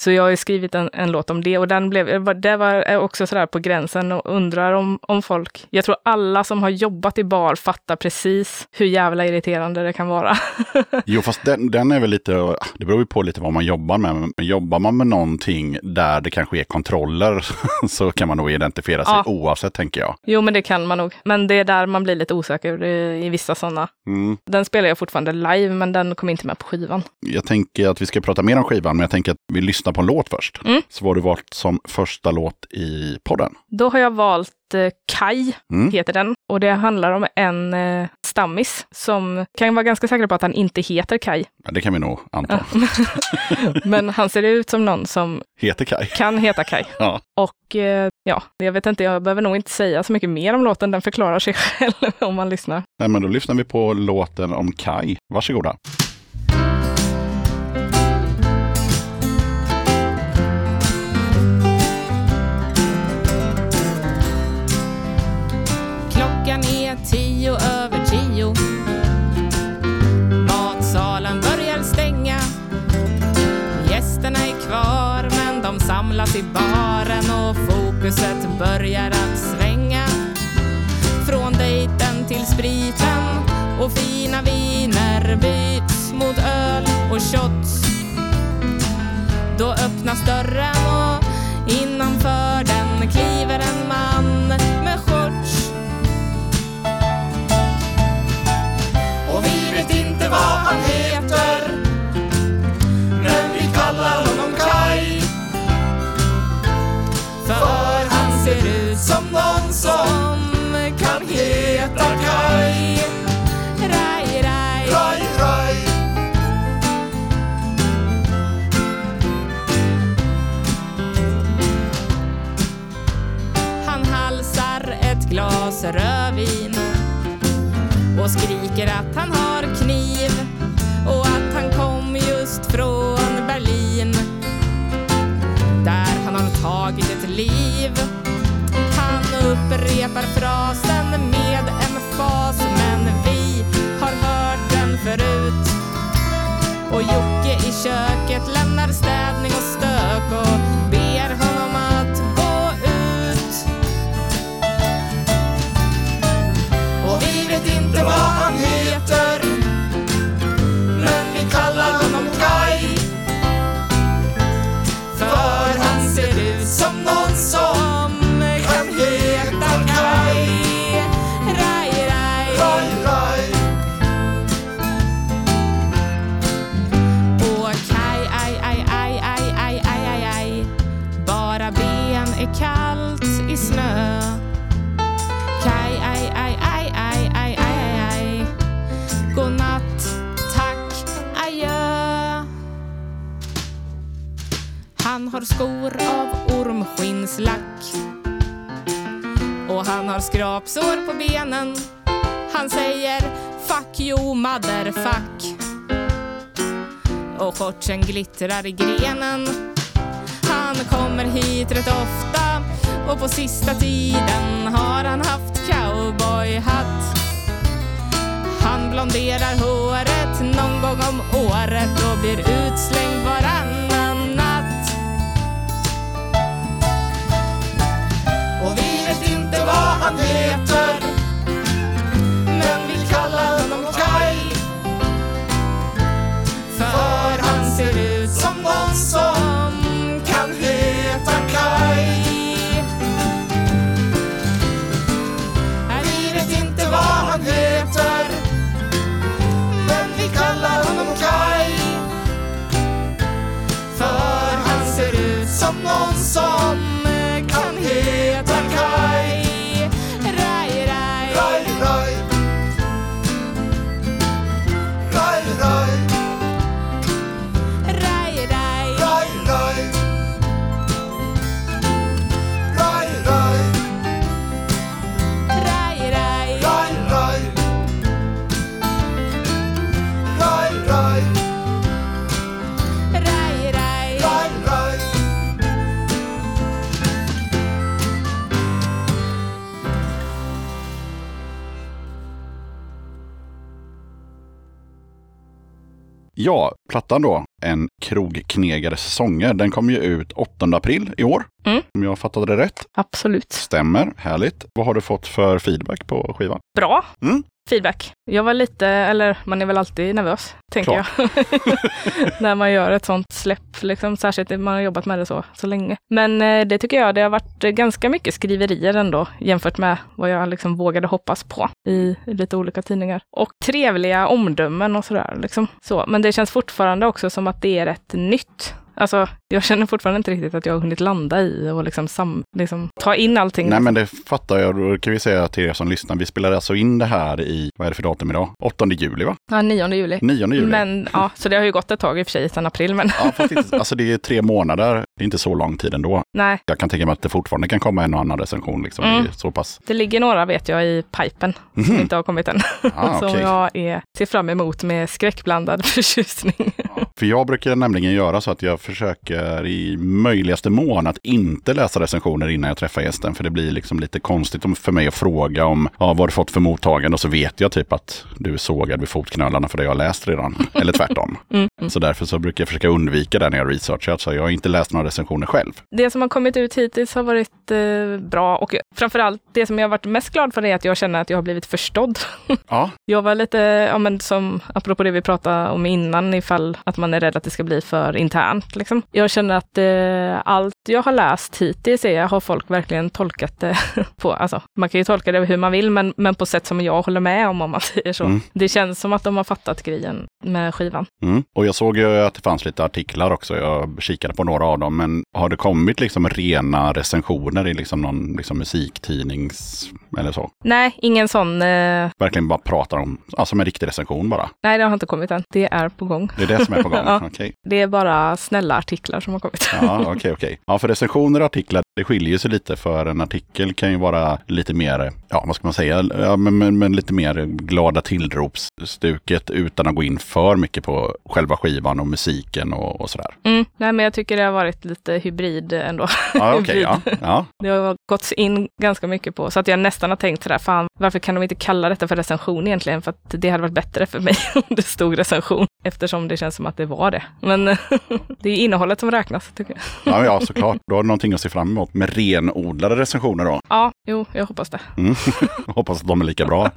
Så jag har ju skrivit en, en låt om det och den blev, det var också sådär på gränsen och undrar om, om folk, jag tror alla som har jobbat i bar fattar precis hur jävla irriterande det kan vara. Jo, fast den, den är väl lite, det beror ju på lite vad man jobbar med. Men jobbar man med någonting där det kanske är kontroller så kan man nog identifiera sig Ja. oavsett, tänker jag. Jo, men det kan man nog. Men det är där man blir lite osäker i, vissa sådana. Mm. Den spelar jag fortfarande live, men den kom inte med på skivan. Jag tänker att vi ska prata mer om skivan, men jag tänker att vi lyssnar på en låt först. Mm. Så vad har du valt som första låt i podden? Då har jag valt eh, Kai, Mm. heter den. Och det handlar om en eh, stammis som kan vara ganska säker på att han inte heter Kai. Ja, det kan vi nog anta. Men han ser ut som någon som Heter Kai. kan heta Kai. Ja. Och eh, ja, jag vet inte, jag behöver nog inte säga så mycket mer om låten. Den förklarar sig själv om man lyssnar. Nej, men då lyssnar vi på låten om Kai. Varsågoda. Köket skor av ormskinnslack. Och han har skrapsår på benen. Han säger fuck you motherfuck och shortsen glittrar i grenen. Han kommer hit rätt ofta och på sista tiden har han haft cowboyhatt. Han blonderar håret någon gång om året och blir utslängd varann. I lived Ja, plattan då, En krogknegares sånger, den kom ju ut 8 april i år. Mm. Om jag fattade det rätt. Absolut. Stämmer, härligt. Vad har du fått för feedback på skivan? Bra Mm. Feedback. Jag var lite, eller man är väl alltid nervös, tänker jag. När man gör ett sånt släpp, liksom, särskilt när man har jobbat med det så, så länge. Men eh, det tycker jag, det har varit ganska mycket skriverier ändå, jämfört med vad jag liksom vågade hoppas på i, i lite olika tidningar. Och trevliga omdömen och sådär. Liksom. Så, men det känns fortfarande också som att det är rätt nytt. Alltså, jag känner fortfarande inte riktigt att jag har hunnit landa i och liksom, sam, liksom ta in allting. Nej men det fattar jag. Då kan vi säga till er som lyssnar. Vi spelade alltså in det här i, vad är det för datum idag? 8 juli va? Ja, 9 juli. 9 juli. Men ja, så det har ju gått ett tag i och för sig, sedan april, men Ja, fast inte, alltså det är tre månader. Det är inte så lång tid ändå. nej. Jag kan tänka mig att det fortfarande kan komma en och annan recension. Liksom. Mm. Så pass. Det ligger några vet jag i pipen som inte har kommit än. Ah, som okej. jag är, ser fram emot med skräckblandad förtjusning. För jag brukar nämligen göra så att jag försöker i möjligaste mån att inte läsa recensioner innan jag träffar gästen. För det blir liksom lite konstigt för mig att fråga om ja, vad du fått för mottagande och så vet jag typ att du är sågad vid fotknölarna för det jag har läst redan. Eller tvärtom. Mm. Så därför så brukar jag försöka undvika det när jag researchar. Så jag har inte läst några recensioner själv. Det som har kommit ut hittills har varit eh, bra och framförallt det som jag har varit mest glad för är att jag känner att jag har blivit förstådd. Ja, Jag var lite, ja men som apropå det vi pratade om innan, ifall att man är rädd att det ska bli för internt. Liksom. Jag känner att eh, allt jag har läst hittills är, har folk verkligen tolkat det på, alltså man kan ju tolka det hur man vill, men, men på sätt som jag håller med om, om man säger så. Mm. Det känns som att de har fattat grejen med skivan. Mm. Och jag såg ju att det fanns lite artiklar också. Jag kikade på några av dem. Men har det kommit liksom rena recensioner i liksom någon liksom musiktidnings eller så? Nej, ingen sån, eh, Verkligen bara pratar om, alltså en riktig recension bara. nej det har inte kommit än. Det är på gång. Det är det som är på gång. Ja. Okej. Det är bara snälla artiklar som har kommit. Ja, okej, okej. Ja, för recensioner och artiklar, det skiljer sig lite. För en artikel kan ju vara lite mer, ja vad ska man säga, ja, men, men, men lite mer glada tillropsstuket utan att gå in för mycket på själva skivan och musiken och, och sådär. Mm. Nej, men jag tycker det har varit lite hybrid ändå. Ja, okej, ja. ja. Det har gått in ganska mycket på, så att jag nästan har tänkt sådär, fan, varför kan de inte kalla detta för recension egentligen? För att det hade varit bättre för mig om det stod recension, eftersom det känns som att det var det. Men det är innehållet som räknas, tycker jag. Ja, ja, såklart. Då har du någonting att se fram emot med renodlade recensioner då. Ja, jo, jag hoppas det. Mm. Hoppas att de är lika bra.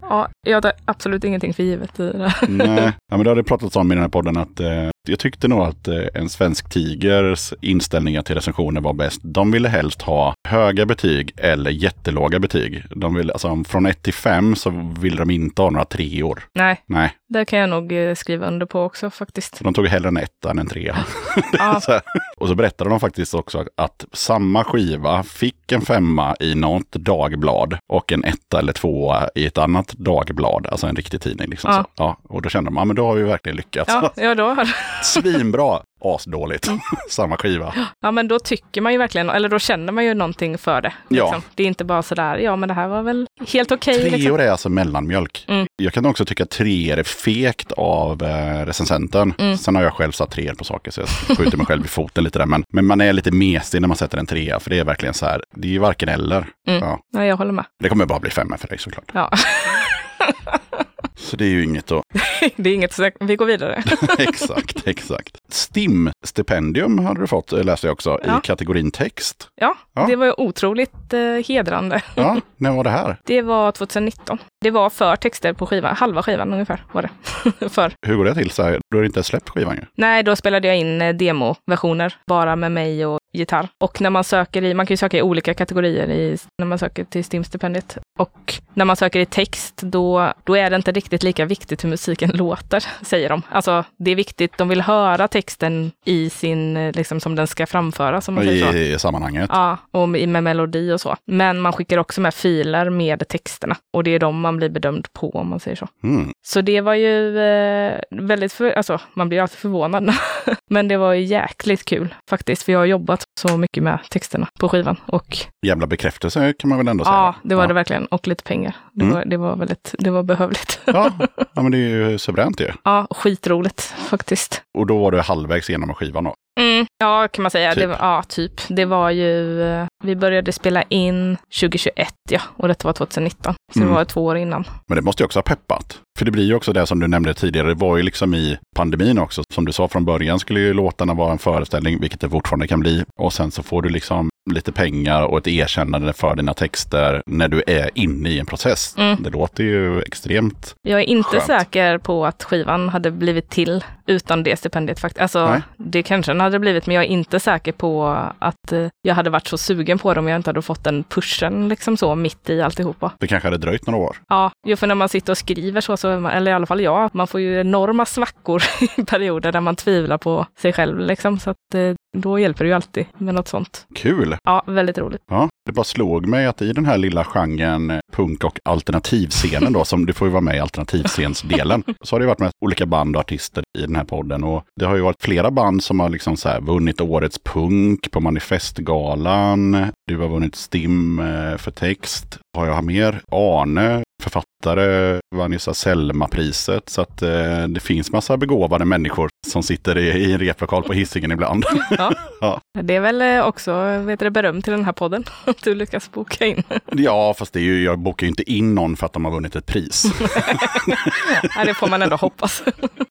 Ja, jag tar absolut ingenting för givet i det här. Nej, ja, men det har det pratats om i den här podden att eh, jag tyckte nog att eh, en svensk tigers inställningar till recensioner var bäst. De ville helst ha höga betyg eller jättelåga betyg. De vill, alltså, från 1 till 5 så vill de inte ha några treor. Nej, Nej, det kan jag nog eh, skriva under på också faktiskt. de tog hellre en etta än en trea. Ja, Så. Och så berättade de faktiskt också att samma skiva fick en femma i något dagblad och en etta eller tvåa i ett annat dagblad, alltså en riktig tidning. Liksom Ja. så. Ja, och då kände de, ja men då har vi verkligen lyckats. ja, ja då har Svinbra, asdåligt, samma skiva. Ja, men då tycker man ju verkligen, eller då känner man ju någonting för det. Ja. Liksom. Det är inte bara sådär, ja men det här var väl helt okej. Treor liksom. är alltså mellanmjölk. Mm. Jag kan också tycka att treor är fegt av eh, recensenten. Mm. Sen har jag själv satt treor på saker så jag skjuter mig själv i foten lite där. Men, men man är lite mesig när man sätter en trea. För det är verkligen så här, det är ju varken eller. Mm. Ja, Ja, jag håller med. det kommer bara bli femma för dig såklart. Ja. Så det är ju inget att... det är inget, så vi går vidare. exakt, exakt. STIM-stipendium hade du fått, eh, läste jag också, Ja. i kategorin text. Ja, Ja. det var ju otroligt eh, hedrande. Ja, när var det här? Det var 2019. Det var för texter på skivan, halva skivan ungefär var det. för. Hur går det till? Så här, du har inte släppt skivan ju. Nej, då spelade jag in eh, demoversioner, bara med mig och gitarr. Och när man söker i, man kan ju söka i olika kategorier i, när man söker till STIM-stipendiet. Och när man söker i text, då, då är det inte riktigt lika viktigt hur musiken låter, säger de. Alltså, det är viktigt, de vill höra texten i sin, eh, liksom som den ska framföras, om man säger så. I, i sammanhanget. Ja, och med med melodi och så. Men man skickar också med filer med texterna. Och det är de man blir bedömd på, om man säger så. Mm. Så det var ju eh, väldigt, för, alltså man blir alltid förvånad. Men det var ju jäkligt kul faktiskt, för jag har jobbat så mycket med texterna på skivan. Och Jävla bekräftelse kan man väl ändå säga. ja, det var ja. det verkligen. Och lite pengar. Det, Mm. var, det var väldigt, det var behövligt. Ja, ja, men det är ju suveränt ju. ja, skitroligt faktiskt. Och då var du halvvägs igenom skivan då. Mm, ja, kan man säga. Typ. Det ja, typ. Det var ju, eh, vi började spela in 2021, ja, och detta var 2019. Så Mm. det var två år innan. Men det måste ju också ha peppat. För det blir ju också det som du nämnde tidigare, det var ju liksom i pandemin också. Som du sa från början skulle ju låtarna vara en föreställning, vilket det fortfarande kan bli. Och sen så får du liksom lite pengar och ett erkännande för dina texter när du är inne i en process. Mm. Det låter ju extremt... Jag är inte Skönt. säker på att skivan hade blivit till utan det stipendiet faktiskt. Alltså, Nej. det kanske den hade blivit, men jag är inte säker på att eh, jag hade varit så sugen på det om jag inte hade fått den pushen liksom så mitt i alltihopa. Det kanske hade dröjt några år. Ja, jo, för när man sitter och skriver så, så man, eller i alla fall jag, man får ju enorma svackor i perioder där man tvivlar på sig själv liksom. Så att eh, då hjälper det ju alltid med något sånt. Kul! Ja, väldigt roligt. Ja, det bara slog mig att i den här lilla genren eh, punk och alternativscenen då, som du får ju vara med i alternativscensdelen, så har det varit med olika band och artister i den här podden. Och det har ju varit flera band som har liksom så här vunnit årets punk på Manifestgalan. Du har vunnit STIM eh, för text. Har jag mer? Arne, författare författare, vann ju så här Selma-priset. Så att eh, det finns massa begåvade människor som sitter i, i en replokal på Hisingen ibland. Ja. Ja. Det är väl eh, också vet du, beröm till den här podden, att du lyckas boka in. ja, fast det är ju, jag bokar ju inte in någon för att de har vunnit ett pris. Ja, det får man ändå hoppas.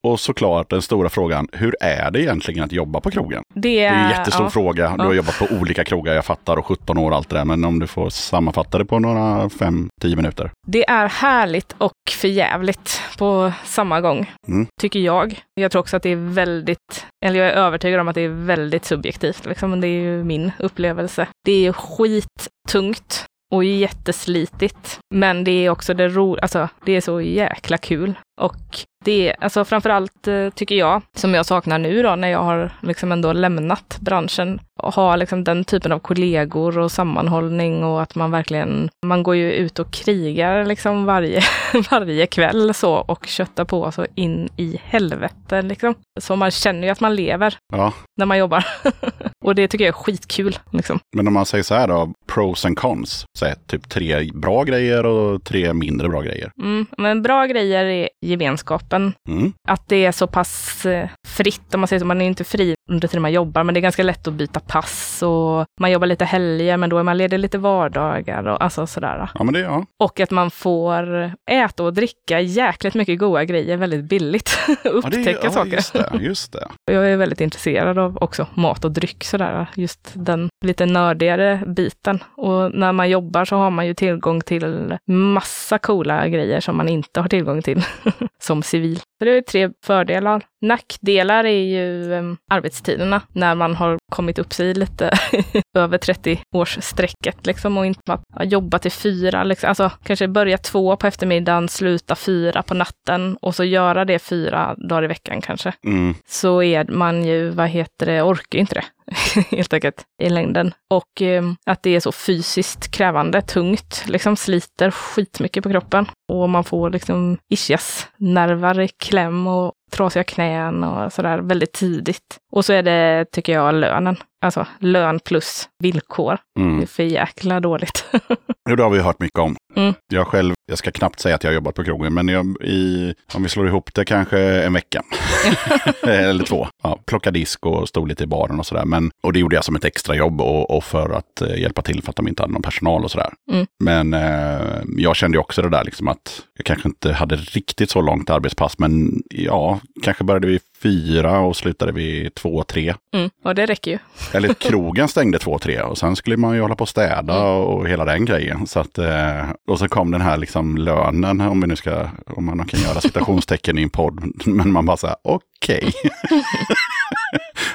Och såklart den stora frågan, hur är det egentligen att jobba på krogen? Det Det är en jättestor ja. fråga. Du har jobbat på olika krogar, jag fattar, och 17 år och allt det där. Men om du får sammanfatta det på några 5-10 minuter. Det är härligt och förjävligt på samma gång, Mm. tycker jag. Jag tror också att det är väldigt, eller jag är övertygad om att det är väldigt subjektivt, liksom. men det är ju min upplevelse. Det är skittungt och jätteslitigt, men det är också det ro, alltså det är så jäkla kul. Och det är, alltså framförallt eh, tycker jag, som jag saknar nu då när jag har liksom ändå lämnat branschen, och ha liksom den typen av kollegor och sammanhållning och att man verkligen, man går ju ut och krigar liksom varje, varje kväll så och köttar på så in i helvete liksom. Så man känner ju att man lever Ja, när man jobbar. och det tycker jag är skitkul liksom. men om man säger så här då, pros and cons. Så här, typ tre bra grejer och tre mindre bra grejer. Mm, men bra grejer är gemenskapen. Mm. Att det är så pass eh, fritt, om man säger så. Man är inte fri under tiden man jobbar, men det är ganska lätt att byta pass och man jobbar lite helger, men då är man ledig lite vardagar och alltså sådär. Ja, men det, ja. Och att man får äta och dricka jäkligt mycket goda grejer väldigt billigt. ja, det, Upptäcka ja, saker. Just det, just det. Jag är väldigt intresserad av också mat och dryck sådär, just den lite nördigare biten. Och när man jobbar så har man ju tillgång till massa coola grejer som man inte har tillgång till som civil. Så det är tre fördelar. Nackdelar är ju em, arbetstiderna, när man har kommit upp sig lite över 30-årsstrecket liksom och inte att jobba till fyra, liksom. alltså kanske börja två på eftermiddagen, sluta fyra på natten och så göra det fyra dagar i veckan kanske Mm. så är man ju, vad heter det, orkar inte det helt enkelt i längden. Och eh, att det är så fysiskt krävande, tungt, liksom sliter skitmycket på kroppen. Och man får liksom ischiasnervar i kläm och trasiga knän och sådär väldigt tidigt. Och så är det, tycker jag, lönen. Alltså lön plus villkor. Det är Mm. för jäkla dåligt. Jo, det har vi hört mycket om. Mm. Jag själv, jag ska knappt säga att jag har jobbat på krogen, men jag, i, om vi slår ihop det kanske en vecka. Eller två. Ja, plocka disk och stod lite i baren och sådär. Men, och det gjorde jag som ett extrajobb och, och för att eh, hjälpa till för att de inte hade någon personal och sådär. Mm. Men eh, jag kände också det där liksom att jag kanske inte hade riktigt så långt arbetspass, men ja, kanske började vi fyra och slutade vi två, tre. Mm. Och det räcker ju. Eller krogen stängde två, tre och sen skulle man ju hålla på och städa och hela den grejen. Så att, eh, och så kom den här liksom lönen, om vi nu ska, om man kan göra citationstecken i en podd. Men man bara så här, okej.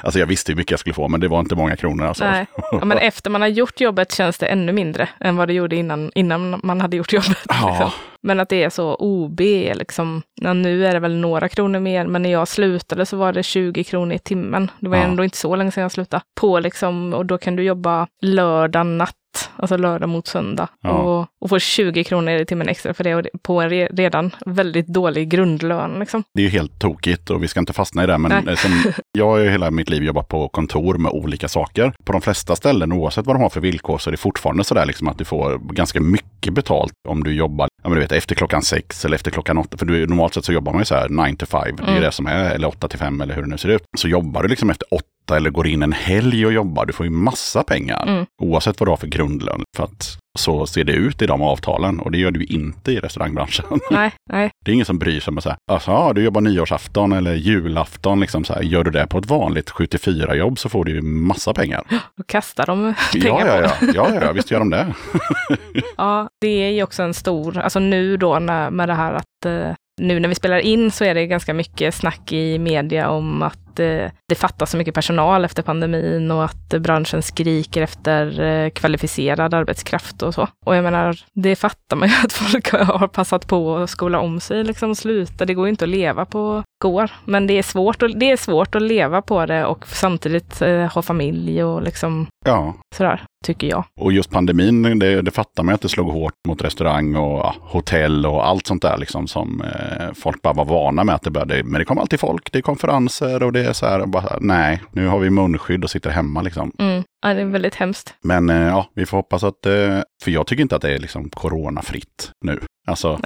alltså jag visste hur mycket jag skulle få, men det var inte många kronor alltså. Nej. Ja, men efter man har gjort jobbet känns det ännu mindre än vad det gjorde innan, innan man hade gjort jobbet. Ja. Liksom. Men att det är så OB, liksom. Ja, nu är det väl några kronor mer, men när jag slutade så var det 20 kronor i timmen. Det var Ja. ändå inte så länge sedan jag slutade. På liksom, och då kan du jobba lördag natt, alltså lördag mot söndag. Ja. Och, och få 20 kronor i timmen extra för det på en re, redan väldigt dålig grundlön. Liksom. Det är ju helt tokigt och vi ska inte fastna i det. Men eh, som, jag har ju hela mitt liv jobbat på kontor med olika saker. På de flesta ställen, oavsett vad de har för villkor, så är det fortfarande sådär liksom att du får ganska mycket betalt om du jobbar ja, men du vet, efter klockan sex eller efter klockan åtta. För du, normalt sett så jobbar man ju så här 9 to 5. Det är Mm. det som är, eller 8 till 5 eller hur det nu ser ut. Så jobbar du liksom efter åtta eller går in en helg och jobbar, du får ju massa pengar. Mm. Oavsett vad du har för grundlön. För att så ser det ut i de avtalen och det gör du inte i restaurangbranschen. Nej, nej. Det är ingen som bryr sig om att säga, alltså, ja, du jobbar nyårsafton eller julafton, liksom så här, gör du det på ett vanligt 7-4 jobb så får du ju massa pengar. Då kastar de ja, pengar ja, på ja, ja, ja, visst gör de det. Ja, det är ju också en stor, alltså nu då när, med det här att eh, nu när vi spelar in så är det ganska mycket snack i media om att eh, det fattas så mycket personal efter pandemin och att branschen skriker efter eh, kvalificerad arbetskraft och så. Och jag menar, det fattar man ju att folk har passat på att skola om sig, liksom sluta. Det går ju inte att leva på går, men det är svårt, och, det är svårt att leva på det och samtidigt eh, ha familj och liksom Ja, sådär, tycker jag. och just pandemin, det, det fattar man att det slog hårt mot restaurang och ja, hotell och allt sånt där liksom som eh, folk bara var vana med att det började. Men det kom alltid folk, det är konferenser och det är så här, bara, nej, nu har vi munskydd och sitter hemma liksom. Mm. Ja, det är väldigt hemskt. Men eh, ja, vi får hoppas att, eh, för jag tycker inte att det är liksom coronafritt nu. Alltså,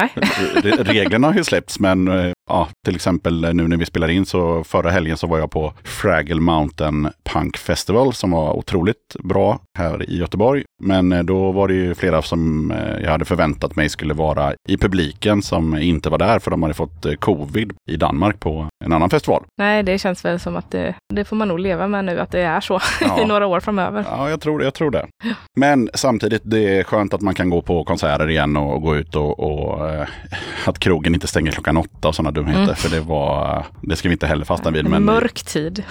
reglerna har ju släppts, men eh, ja, till exempel nu när vi spelar in så förra helgen så var jag på Fraggle Mountain Punk Festival som var otroligt bra här i Göteborg. Men eh, då var det ju flera som eh, jag hade förväntat mig skulle vara i publiken som inte var där för de hade fått covid i Danmark på en annan festival. Nej, det känns väl som att det, det får man nog leva med nu, att det är så Ja. i några år framöver. Ja, jag tror, jag tror det. Men samtidigt, det är skönt att man kan gå på konserter igen och gå ut och, och eh, att krogen inte stänger klockan åtta och sådana dumheter. Mm. För det var, det ska vi inte heller fastna vid. Men Mörk tid.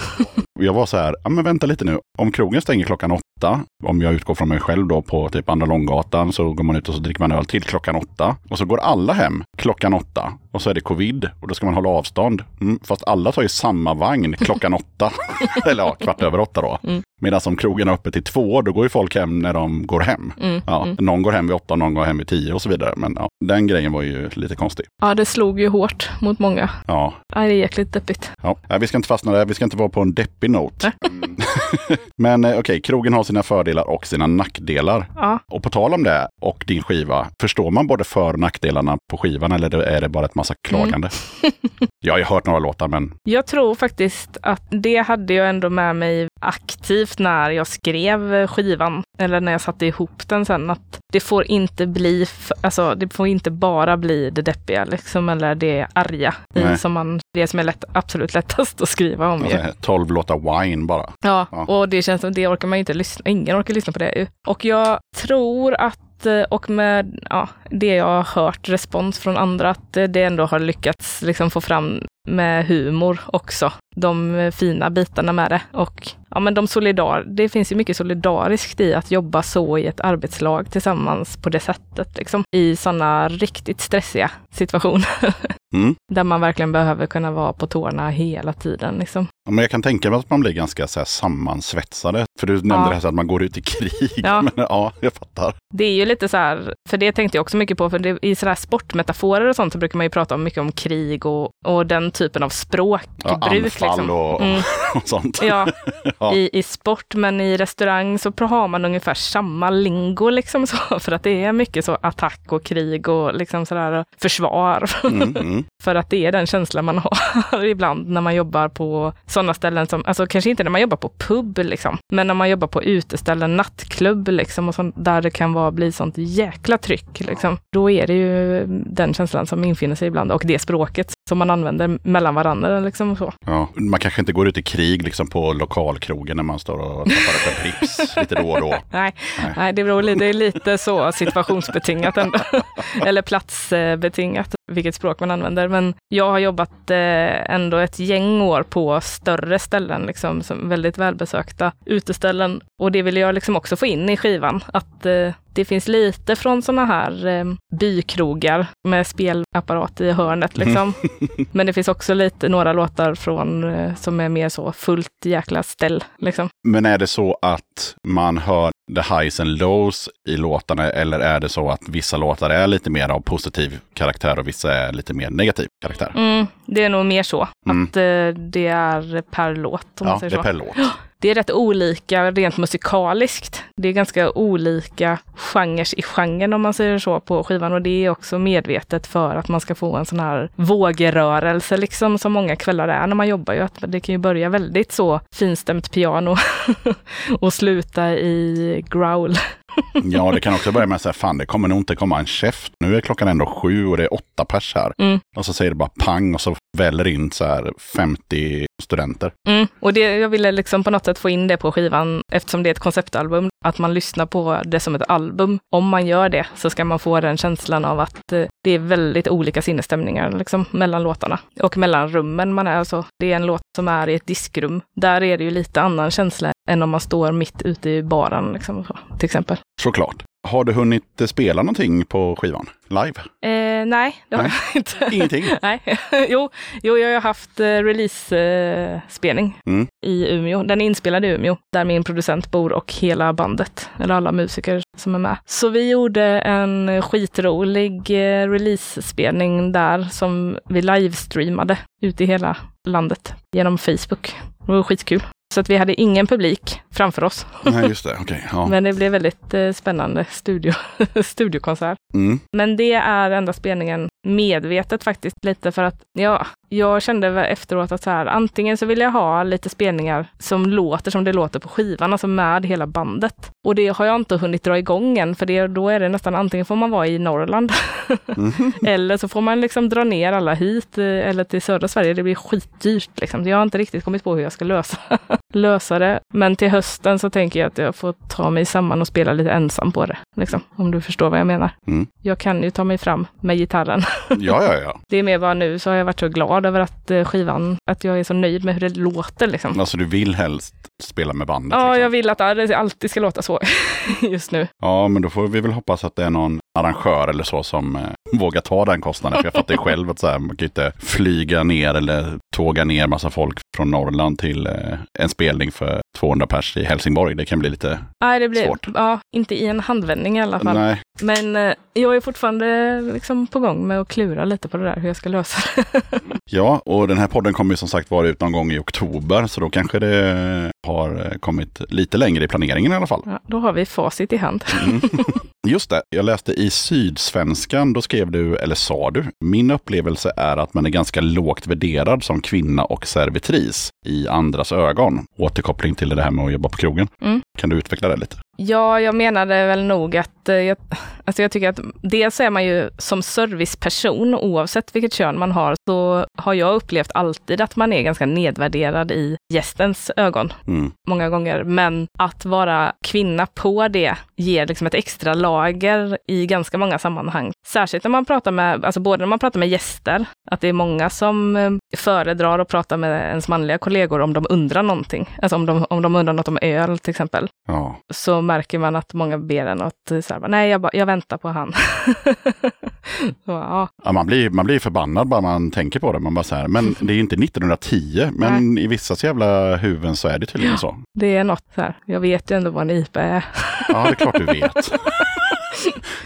Jag var så här, ja men vänta lite nu. Om krogen stänger klockan åtta, om jag utgår från mig själv då på typ Andra Långgatan så går man ut och så dricker man öl till klockan åtta. Och så går alla hem klockan åtta. Och så är det covid och då ska man hålla avstånd. Mm, fast alla tar ju samma vagn klockan åtta. Eller ja, kvart över åtta då. Mm. Medan om krogen är öppet till två, då går ju folk hem när de går hem. Mm, Ja, mm. Någon går hem vid åtta, någon går hem vid tio och så vidare. Men ja, den grejen var ju lite konstig. Ja, det slog ju hårt mot många. Ja, Ja, det är jäkligt deppigt. ja. Vi ska inte fastna där. Vi ska inte vara på en deppig not. Mm. Men eh, okej, krogen har sina fördelar och sina nackdelar. Ja, Och på tal om det och din skiva, förstår man både för och nackdelarna på skivan eller är det bara ett massa klagande? Jag har ju hört några låtar men Jag tror faktiskt att det hade jag ändå med mig aktivt när jag skrev skivan, eller när jag satte ihop den sen, att det får inte bli, alltså det får inte bara bli det deppiga liksom, eller det arga, i, som man, det som är lätt, absolut lättast att skriva om alltså, 12 låtar wine bara. Ja, Ja. och det känns som det orkar man ju inte lyssna, ingen orkar lyssna på det ju. Och jag tror att, att, eh, och med ja, det jag har hört respons från andra, att eh, det ändå har lyckats liksom få fram med humor också, de fina bitarna med det. Och ja, men de solidar, det finns ju mycket solidariskt i att jobba så i ett arbetslag tillsammans på det sättet, liksom, i sådana riktigt stressiga situationer. Mm. Där man verkligen behöver kunna vara på tårna hela tiden. Liksom. Ja, Men jag kan tänka mig att man blir ganska så här, sammansvetsade. För du nämnde Ja. det här så att man går ut i krig. Ja. Men, ja, jag fattar. Det är ju lite så här, för det tänkte jag också mycket på, för det, i sådana här sportmetaforer och sånt så brukar man ju prata om mycket om krig och, och den typen av språkbruk. Ja, anfall liksom. och, Mm. och sånt. Ja, Ja. I, i sport, men i restaurang så har man ungefär samma lingo liksom så, för att det är mycket så attack och krig och liksom sådär försvar. Mm, mm. för att det är den känslan man har ibland när man jobbar på sådana ställen som, alltså kanske inte när man jobbar på pub liksom, men när man jobbar på uteställen, nattklubb liksom, och sånt, där det kan vara, bli sånt jäkla tryck liksom. Då är det ju den känslan som infinner sig ibland och det språket som man använder mellan varandra liksom så. Ja. Man kanske inte går ut i krig liksom, på lokalkrogen när man står och tappar upp en Pripps lite då och då. Nej, Nej. nej. det beror det är lite så situationsbetingat ändå. Eller platsbetingat, vilket språk man använder. Men jag har jobbat eh, ändå ett gäng år på större ställen, liksom, som väldigt välbesökta uteställen. Och det vill jag liksom också få in i skivan, att eh, det finns lite från sådana här eh, bykrogar med spelapparat i hörnet. Liksom. Men det finns också lite, några låtar från eh, som är mer så fullt jäkla ställ. Liksom. Men är det så att man hör the highs and lows i låtarna eller är det så att vissa låtar är lite mer av positiv karaktär och vissa är lite mer negativ karaktär? Mm, det är nog mer så, Mm. att eh, det är per låt. Ja, det är per låt. Det är rätt olika rent musikaliskt. Det är ganska olika genrer i genren om man säger så på skivan och det är också medvetet för att man ska få en sån här vågrörelse liksom som många kvällar är när man jobbar ju. Att det kan ju börja väldigt så finstämt piano och sluta i growl. Ja, det kan också börja med att säga, fan det kommer nog inte komma en käft. Nu är klockan ändå sju och det är åtta pers här. Mm. Och så säger det bara pang och så väller in så här 50 studenter. Mm. Och det, jag ville liksom på något sätt få in det på skivan eftersom det är ett konceptalbum, att man lyssnar på det som ett album. Om man gör det så ska man få den känslan av att eh, det är väldigt olika sinnesstämningar liksom, mellan låtarna och mellan rummen man är. Alltså, det är en låt som är i ett diskrum. Där är det ju lite annan känsla än om man står mitt ute i baren liksom, till exempel. Såklart. Har du hunnit eh, spela någonting på skivan? Live? Eh, nej, det har Nej. jag inte. Ingenting? nej. jo, jo, jag har haft eh, release-spelning Mm. i Umeå. Den är inspelad i Umeå, där min producent bor och hela bandet, eller alla musiker som är med. Så vi gjorde en skitrolig eh, release-spelning där som vi livestreamade ut i hela landet genom Facebook. Det var skitkul. Så att vi hade ingen publik framför oss. Nej, just det. Okej. ja. Men det blev väldigt eh, spännande studio, studiokonsert. Mm. Men det är enda spelningen medvetet faktiskt lite för att ja, jag kände efteråt att så här, antingen så vill jag ha lite spelningar som låter som det låter på skivan, alltså med hela bandet. Och det har jag inte hunnit dra igång än, för det, då är det nästan antingen får man vara i Norrland eller så får man liksom dra ner alla hit eh, eller till södra Sverige. Det blir skitdyrt liksom. Jag har inte riktigt kommit på hur jag ska lösa, lösa det. Men till hösten så tänker jag att jag får ta mig samman och spela lite ensam på det. Liksom, om du förstår vad jag menar. Mm. Jag kan ju ta mig fram med gitarren. Ja, ja, ja. Det är mer bara nu så har jag varit så glad över att eh, skivan, att jag är så nöjd med hur det låter liksom. Alltså du vill helst spela med bandet? Ja, liksom. jag vill att det alltid ska låta så just nu. Ja, men då får vi väl hoppas att det är någon arrangör eller så som eh, vågar ta den kostnaden. För jag fattar ju själv att så här, man kan ju inte flyga ner eller tåga ner massa folk från Norrland till eh, en spelning för 200 pers i Helsingborg. Det kan bli lite... Nej, det blir, Svårt. ja, inte i en handvändning i alla fall. Nej, Men eh, jag är fortfarande liksom på gång med att klura lite på det där, hur jag ska lösa det. Ja, och den här podden kommer ju som sagt vara ut någon gång i oktober, så då kanske det har eh, kommit lite längre i planeringen i alla fall. Ja, då har vi facit i hand. Mm. Just det, jag läste i Sydsvenskan, då skrev du, eller sa du, min upplevelse är att man är ganska lågt värderad som kvinna och servitris i andras ögon. Återkoppling till det här med att jobba på krogen. Mm. Kan du utveckla det lite? Ja, jag menade väl nog att eh, jag, alltså jag tycker att dels är man ju som serviceperson, oavsett vilket kön man har, så har jag upplevt alltid att man är ganska nedvärderad i gästens ögon Mm. många gånger. Men att vara kvinna på det ger liksom ett extra lager i ganska många sammanhang. Särskilt när man pratar med, alltså både när man pratar med gäster, att det är många som eh, föredrar att prata med ens manliga kollegor om de undrar någonting. Alltså om de, om de undrar något om öl till exempel. Ja, Så märker man att många ber en att eh, så här, nej, jag, bara, jag väntar på han. ja, Ja, man, blir, man blir förbannad bara man tänker på det. Man bara så här, men det är inte 1910, men i vissa jävla huvuden så är det tydligen så. det är något så här. Jag vet ju ändå vad en IPA är. Ja, det är klart du vet.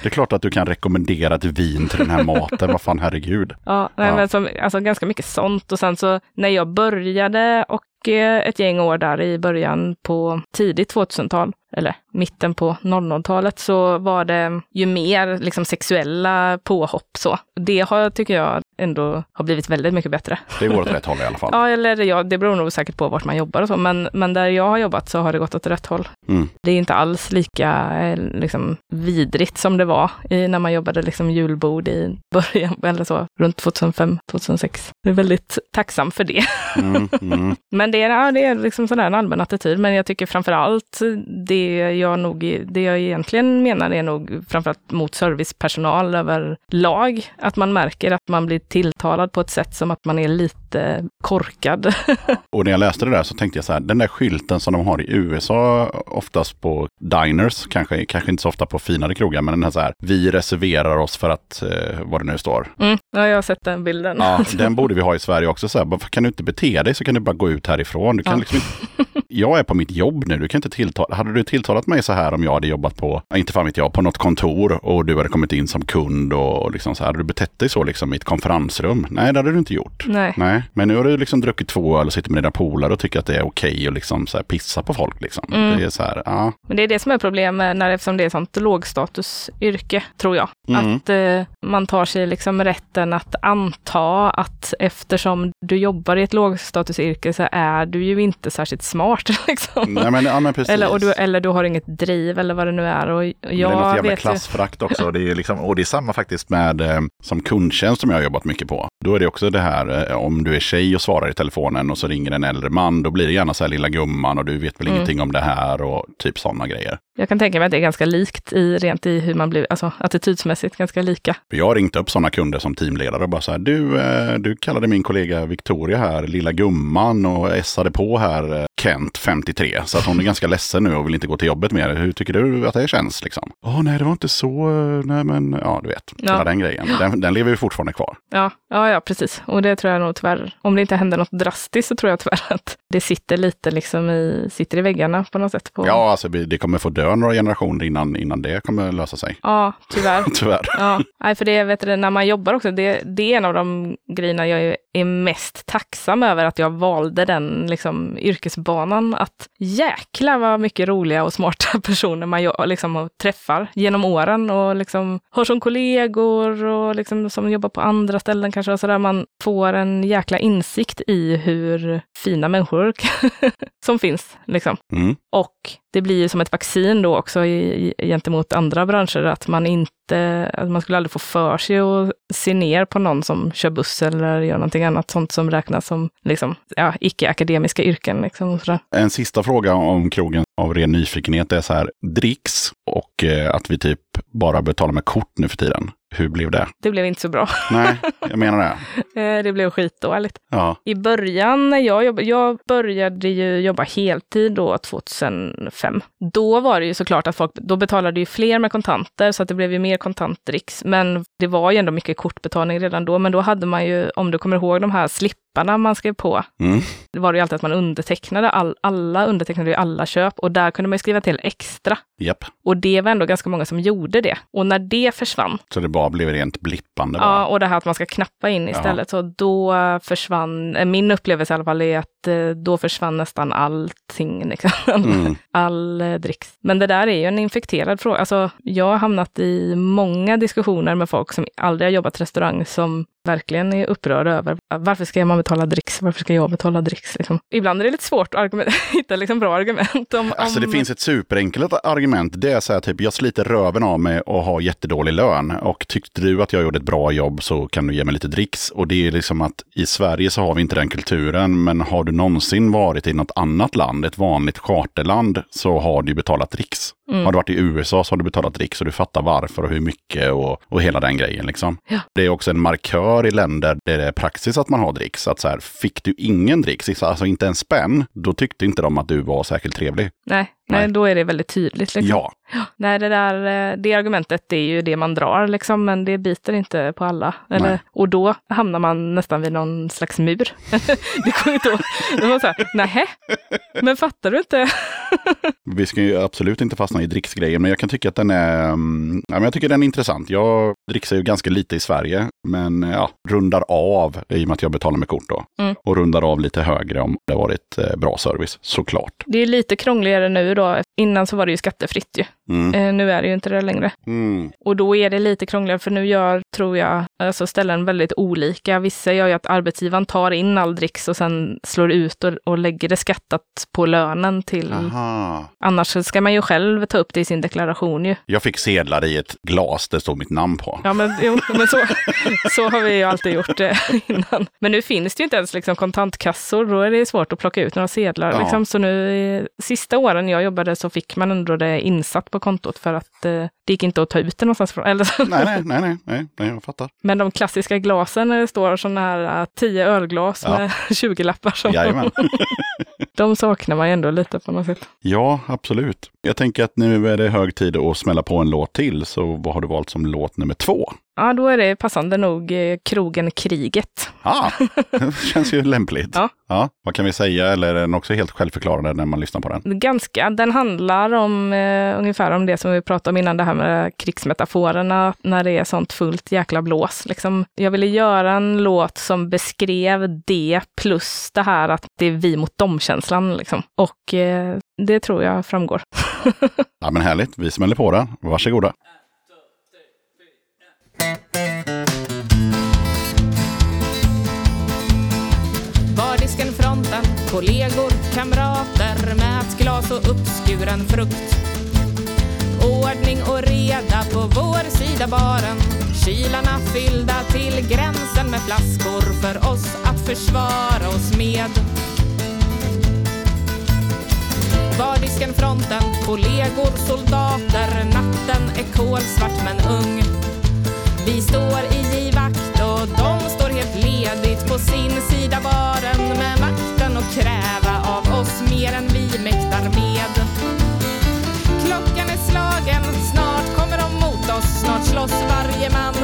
Det är klart att du kan rekommendera ett vin till den här maten. Vad fan, herregud. Ja, nej, Ja. Men som, alltså ganska mycket sånt. Och sen så när jag började och eh, ett gäng år där i början på tidigt 2000-tal, eller mitten på 00-talet, så var det ju mer liksom sexuella påhopp så. Det har, tycker jag, ändå har blivit väldigt mycket bättre. Det går åt rätt håll i alla fall. Ja, eller ja, det beror nog säkert på vart man jobbar och så, men, men där jag har jobbat så har det gått åt rätt håll. Mm. Det är inte alls lika eh, liksom, vidrigt som det var i, när man jobbade liksom, julbord i början, eller så, runt 2005, 2006. Jag är väldigt tacksam för det. Mm, mm. Men det är, ja, det är liksom sådär en allmän attityd, men jag tycker framför allt det jag, nog, det jag egentligen menar är nog framförallt mot servicepersonal överlag, att man märker att man blir tilltalad på ett sätt som att man är lite korkad. Och när jag läste det där så tänkte jag så här, den där skylten som de har i USA, oftast på diners, kanske, kanske inte så ofta på finare krogar, men den här så här, vi reserverar oss för att, eh, vad det nu står. Mm, ja, jag har sett den bilden. Ja, den borde vi ha i Sverige också. Så här, varför kan du inte bete dig så kan du bara gå ut härifrån. Du kan Ja. liksom inte, jag är på mitt jobb nu, du kan inte tilltala. Hade du tilltalat mig så här om jag hade jobbat på, inte fan vet jag, på något kontor och du hade kommit in som kund och, och liksom så här, hade du betett dig så liksom i ett konferensrum? Nej, det hade du inte gjort. Nej. Nej, men nu har du liksom druckit två öl och sitter med dina polare och tycker att det är okej att liksom så pissa på folk. Liksom. Mm. Det är så här, ja. Men det är det som är problemet när, eftersom det är ett sånt lågstatusyrke, tror jag. Mm. Att eh, man tar sig liksom rätten att anta att eftersom du jobbar i ett lågstatusyrke så är du ju inte särskilt smart. Liksom. Nej, men, ja, men. Eller, och du, eller du har inget driv eller vad det nu är. Och jag Men det är något jävla ju, klassförakt också. Det är liksom, och det är samma faktiskt med eh, som kundtjänst som jag har jobbat mycket på. Då är det också det här eh, om du är tjej och svarar i telefonen och så ringer en äldre man. Då blir det gärna så här lilla gumman och du vet väl Mm. ingenting om det här och typ sådana grejer. Jag kan tänka mig att det är ganska likt i rent i hur man blir, alltså attitydsmässigt ganska lika. Jag har ringt upp sådana kunder som teamledare och bara så här. Du, eh, du kallade min kollega Victoria här lilla gumman och essade på här eh, Kent 53. Så att hon är ganska ledsen nu och vill inte gå till jobbet mer. Hur tycker du att det känns liksom? Åh nej, det var inte så. eh, Nej men ja, du vet. Ja. Hela den grejen. Den, den lever ju fortfarande kvar. Ja, ja, ja, precis. Och det tror jag nog tyvärr, om det inte händer något drastiskt så tror jag tyvärr att det sitter lite liksom i, sitter i väggarna på något sätt. På, Ja, alltså det kommer få dö dö några generationer innan, innan det kommer lösa sig. Ja, tyvärr. Tyvärr. Ja, nej, för det vet du, när man jobbar också, det, det är en av de grejerna jag är, mest tacksam över att jag valde den liksom, yrkesbanan. Att jäkla vad mycket roliga och smarta personer man liksom, träffar genom åren och liksom, har som kollegor och liksom, som jobbar på andra ställen kanske. Och så där. Man får en jäkla insikt i hur fina människor som finns. Liksom. Mm. Och det blir ju som ett vaccin då också i, i, gentemot andra branscher, att man inte, att man skulle aldrig få för sig att se ner på någon som kör buss eller gör någonting annat, sånt som räknas som liksom, ja, icke-akademiska yrken. Liksom, och sådär. En sista fråga om krogen av ren nyfikenhet är så här, dricks och eh, att vi typ bara betalar med kort nu för tiden. Hur blev det? Det blev inte så bra. Nej, jag menar det. Eh, det blev skitdåligt. Ja, I början när jag jobbade, jag började ju jobba heltid då 2005. Då var det ju såklart att folk, då betalade ju fler med kontanter så att det blev ju mer kontantdricks. Men det var ju ändå mycket kortbetalning redan då. Men då hade man ju, om du kommer ihåg de här slipparna man skrev på, mm. det var det ju alltid att man undertecknade, all, alla undertecknade ju alla köp och där kunde man ju skriva till extra. japp. Och det var ändå ganska många som gjorde det. Och när det försvann, Så det bara blev rent blippande bara. Ja, och det här att man ska knappa in istället. Så då försvann, eh, min upplevelse i alla fall är att eh, då försvann nästan allting. Liksom. Mm. All eh, dricks. Men det där är ju en infekterad fråga. Alltså, jag har hamnat i många diskussioner med folk som aldrig har jobbat restaurang som verkligen är upprörda över varför ska man betala dricks? Varför ska jag betala dricks? Liksom. Ibland är det lite svårt att hitta liksom bra argument. Om, Alltså det finns ett superenkelt argument. Det är så här typ, jag sliter röven av mig och har jättedålig lön. Och tyckte du att jag gjorde ett bra jobb så kan du ge mig lite dricks. Och det är liksom att i Sverige så har vi inte den kulturen. Men har du någonsin varit i något annat land, ett vanligt charterland, så har du betalat dricks. Mm. Har du varit i USA så har du betalat dricks och du fattar varför och hur mycket och, och hela den grejen. Liksom. Ja. Det är också en markör i länder där det är praxis att man har dricks. Att så här, fick du ingen dricks, alltså inte en spänn, då tyckte inte de att du var särskilt trevlig. Nej, nej, Nej. då är det väldigt tydligt. Liksom. Ja, Nej, det där eh, det argumentet det är ju det man drar, liksom, men det biter inte på alla. Eller, Nej. och då hamnar man nästan vid någon slags mur. det går inte att... Nähä? Men fattar du inte? Vi ska ju absolut inte fastna i dricksgrejen, men jag kan tycka att den är, mm, ja, men jag tycker den är intressant. Jag dricksar ju ganska lite i Sverige, men ja, rundar av i och med att jag betalar med kort då. Mm. Och rundar av lite högre om det varit eh, bra service, såklart. Det är lite krångligare nu då. Innan så var det ju skattefritt ju. Mm. Eh, nu är det ju inte det längre. Mm. Och då är det lite krångligare, för nu gör, tror jag, alltså ställen väldigt olika. Vissa gör ju att arbetsgivaren tar in all dricks och sen slår ut och, och lägger det skattat på lönen till... Aha. Annars ska man ju själv ta upp det i sin deklaration ju. Jag fick sedlar i ett glas det stod mitt namn på. Ja, men, jo, men så, så har vi ju alltid gjort det innan. Men nu finns det ju inte ens liksom kontantkassor. Då är det svårt att plocka ut några sedlar. Ja. Liksom. Så nu, eh, sista åren jag jobbade så fick man ändå det insatt på kontot för att eh, det gick inte att ta ut det någonstans från. Eller så. Nej, nej, nej, nej, nej, nej, jag fattar. Men de klassiska glasen när det står sådana här eh, 10 ölglas Ja. med 20-lappar, som, Jajamän. de saknar man ju ändå lite på något sätt. Ja, absolut. Jag tänker att nu är det hög tid att smälla på en låt till, så vad har du valt som låt nummer två? Ja, då är det passande nog eh, krogen Kriget. Ah, det känns ju lämpligt. Ja. ja. Vad kan vi säga, eller är den också helt självförklarande när man lyssnar på den? Ganska. Den handlar om eh, ungefär om det som vi pratade om innan, det här med krigsmetaforerna, när det är sånt fullt jäkla blås. Liksom, jag ville göra en låt som beskrev det, plus det här att det är vi mot dem-känslan. Liksom. Och eh, det tror jag framgår. Ja, men härligt. Vi smäller på den. Varsågoda. Kollegor, kamrater mätglas och uppskuren frukt. Ordning och reda på vår sida baren. Kylarna fyllda till gränsen med flaskor för oss att försvara oss med. Bardisken fronten, kollegor, soldater. Natten är kolsvart men ung. Vi står i givakt och de står helt ledigt på sin sida baren kräva av oss mer än vi mäktar med. Klockan är slagen, snart kommer de mot oss, snart slåss varje man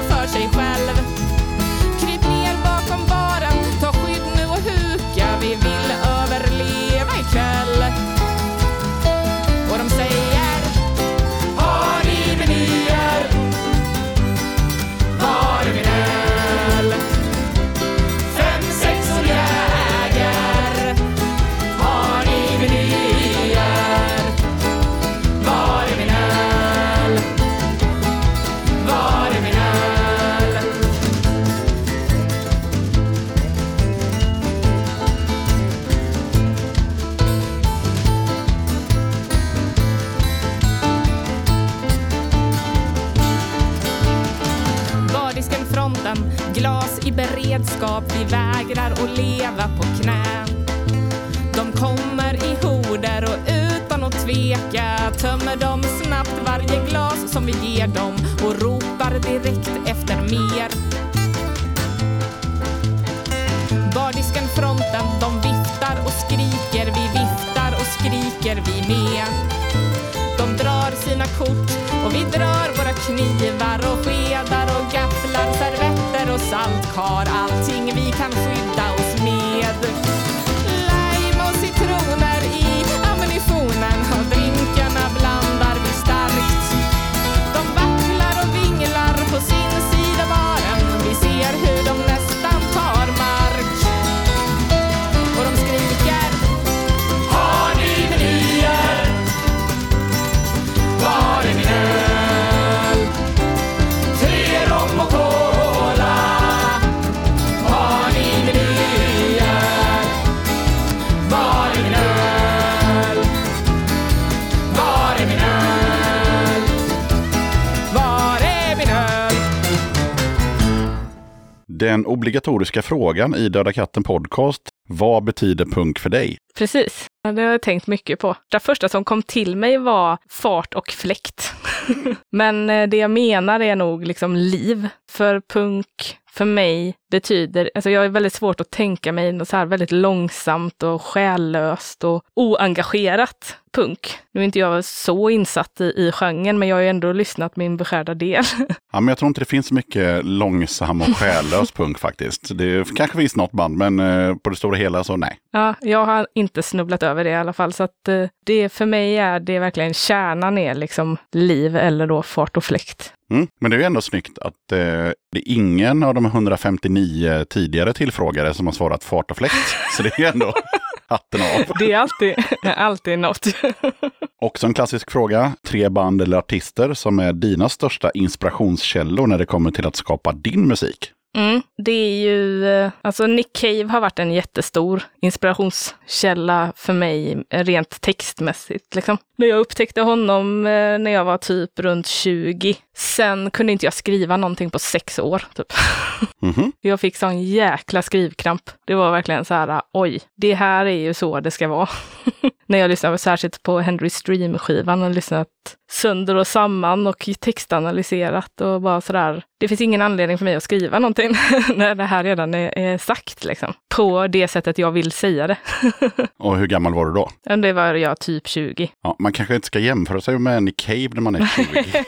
obligatoriska frågan i Döda katten podcast. Vad betyder punk för dig? Precis, Ja, det har jag tänkt mycket på. Det första som kom till mig var fart och fläkt. Men eh, det jag menar är nog liksom liv. För punk för mig betyder, alltså jag är väldigt svårt att tänka mig något så här väldigt långsamt och själlöst och oengagerat punk. Nu är inte jag så insatt i, i genren, men jag har ju ändå lyssnat min beskärda del. Ja, men jag tror inte det finns så mycket långsam och själlös punk faktiskt. Det kanske finns något band, men eh, på det stora hela så nej. Ja, jag har inte snubblat över det i alla fall. Så att eh, det för mig är det verkligen kärnan är liksom liv eller då fart och fläkt. Mm. Men det är ju ändå snyggt att eh, det är ingen av de 159 tidigare tillfrågade som har svarat fart och fläkt. Så det är ju ändå hatten av. Det är alltid, alltid något. Också en klassisk fråga. Tre band eller artister som är dina största inspirationskällor när det kommer till att skapa din musik. Mm, det är ju, eh, alltså Nick Cave har varit en jättestor inspirationskälla för mig rent textmässigt. Liksom. När jag upptäckte honom eh, när jag var typ runt 20. Sen kunde inte jag skriva någonting på sex år. Typ. Mhm. Jag fick sån jäkla skrivkramp. Det var verkligen så här, oj, det här är ju så det ska vara. när jag lyssnade särskilt på Henry Stream-skivan och lyssnat sönder och samman och textanalyserat och bara sådär. Det finns ingen anledning för mig att skriva någonting när det här redan är, är sagt liksom. På det sättet jag vill säga det. Och hur gammal var du då? det var jag typ 20. Ja, man kanske inte ska jämföra sig med Nick Cave när man är 20.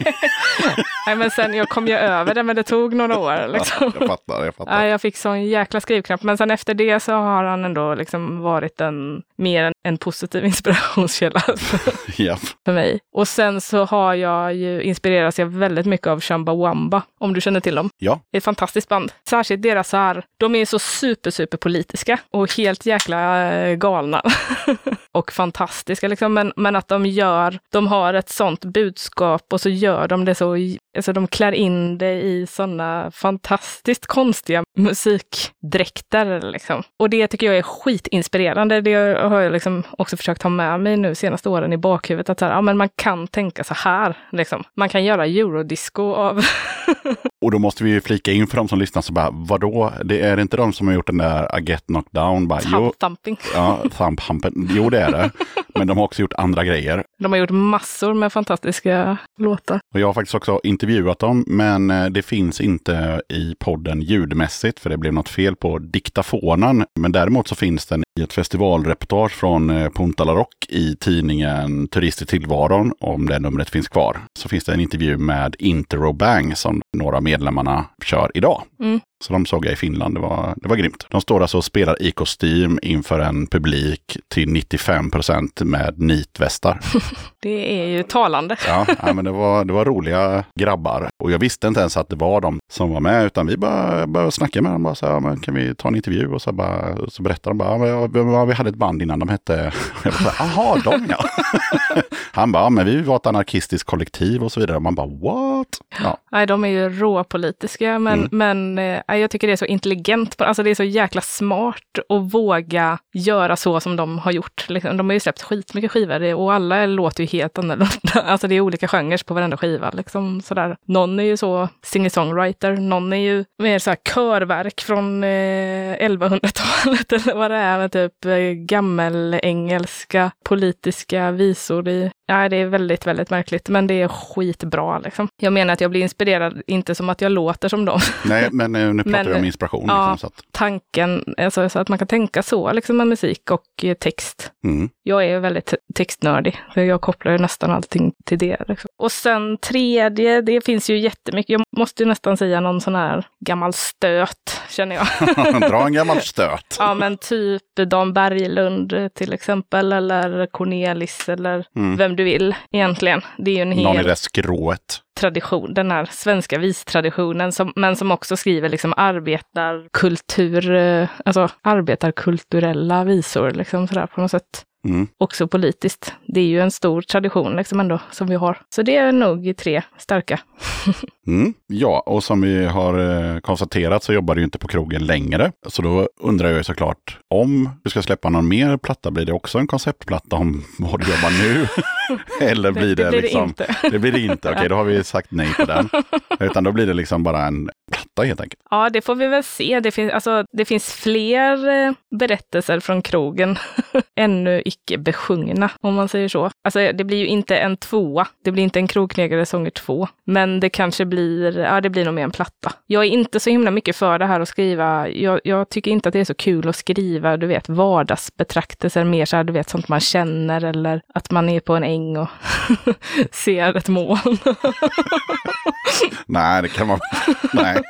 Nej men sen, jag kom ju över det men det tog några år liksom. jag fattar, jag fattar. Ja, jag fick sån jäkla skrivknapp. Men sen efter det så har han ändå liksom varit en mer en, positiv inspirationskälla Ja. för mig. Och sen så har jag ju inspirerats jag väldigt mycket av Chumbawamba, om du känner till dem. ja, Det är ett fantastiskt band. Särskilt deras så här, de är så super, super politiska och helt jäkla eh, galna. och fantastiska liksom. Men, men att de gör, de har ett sånt budskap och så gör de det så, alltså de klär in det i sådana fantastiskt konstiga musikdräkter liksom. Och det tycker jag är skitinspirerande. Det har jag liksom också försökt ha med mig nu senaste åren i bakhuvudet. Att så här, ja, men man kan tänka så här. Liksom. Man kan göra eurodisco av och då måste vi ju flika in för de som lyssnar så bara, vadå? Det är inte de som har gjort den där I get knocked down? Bara, thump thumping. ja, thump humpen. Jo, det är det. Men de har också gjort andra grejer. De har gjort massor med fantastiska låtar. Och jag har faktiskt också intervjuat dem, men eh, det finns inte i podden ljudmässigt, för det blev något fel på diktafonen. Men däremot så finns den i ett festivalreportage från eh, Punta La Rock i tidningen Turist i tillvaron, om det numret finns kvar. Så finns det en intervju med Interrobang som några av medlemmarna kör idag. Mm. Så de såg jag i Finland, det var, det var grymt. De står alltså och spelar i kostym inför en publik till 95 procent med nitvästar. Det är ju talande. Ja, ja men det var, det var roliga grabbar. Och jag visste inte ens att det var de som var med, utan vi bara började snacka med dem. Bara så här, men kan vi ta en intervju? Och så, bara, så berättade de bara, ja, vi hade ett band innan, de hette... Jaha, de ja. Han bara, ja, men vi var ett anarkistiskt kollektiv och så vidare. Och man bara, what? Ja, Nej, de är ju råpolitiska, men, Mm. men eh, ja, jag tycker det är så intelligent, alltså det är så jäkla smart att våga göra så som de har gjort. Liksom, de har ju släppt skitmycket skivor och alla låter ju helt annorlunda. Alltså det är olika genrer på varenda skiva. Liksom, sådär. Någon någon är ju så singer-songwriter, någon är ju mer så här körverk från eh, 1100-talet eller vad det är, med typ eh, gammelengelska politiska visor i. Ja, det är väldigt, väldigt märkligt, men det är skitbra liksom. Jag menar att jag blir inspirerad, inte som att jag låter som dem, Nej, men eh, nu pratar Men, vi om inspiration. ja. Liksom, så att, tanken, alltså, så att man kan tänka så liksom med musik och eh, text. mm. Jag är väldigt textnördig, för jag kopplar ju nästan allting till det. Liksom. Och sen tredje, det finns ju jättemycket. Jag måste ju nästan säga någon sån här gammal stöt, känner jag. Dra en gammal stöt. ja, men typ Dan Berglund eh, till exempel, eller Cornelis, eller Mm. vem du vill egentligen. Det är ju en Någon i hel det skrået. tradition, den här svenska vistraditionen, som, men som också skriver liksom arbetarkultur, eh, alltså arbetarkulturella visor, liksom sådär på något sätt. Mm. Också politiskt. Det är ju en stor tradition liksom ändå som vi har. Så det är nog tre starka. Mm. Ja, och som vi har eh, konstaterat så jobbar du ju inte på krogen längre. Så då undrar jag ju såklart, om du ska släppa någon mer platta, blir det också en konceptplatta om vad du jobbar nu? Eller blir det, det blir liksom... det inte. Det blir det inte, okej då har vi sagt nej på den. Utan då blir det liksom bara en platta helt enkelt. Ja, det får vi väl se. Det finns, alltså, det finns fler eh, berättelser från krogen ännu icke besjungna, om man säger så. Alltså, det blir ju inte en tvåa. Det blir inte en krogknegare sånger två. Men det kanske blir, ja, det blir nog mer en platta. Jag är inte så himla mycket för det här att skriva. Jag, jag tycker inte att det är så kul att skriva, du vet, vardagsbetraktelser, mer så här, du vet, sånt man känner eller att man är på en äng och ser ett moln. Nej, det kan man... Nej,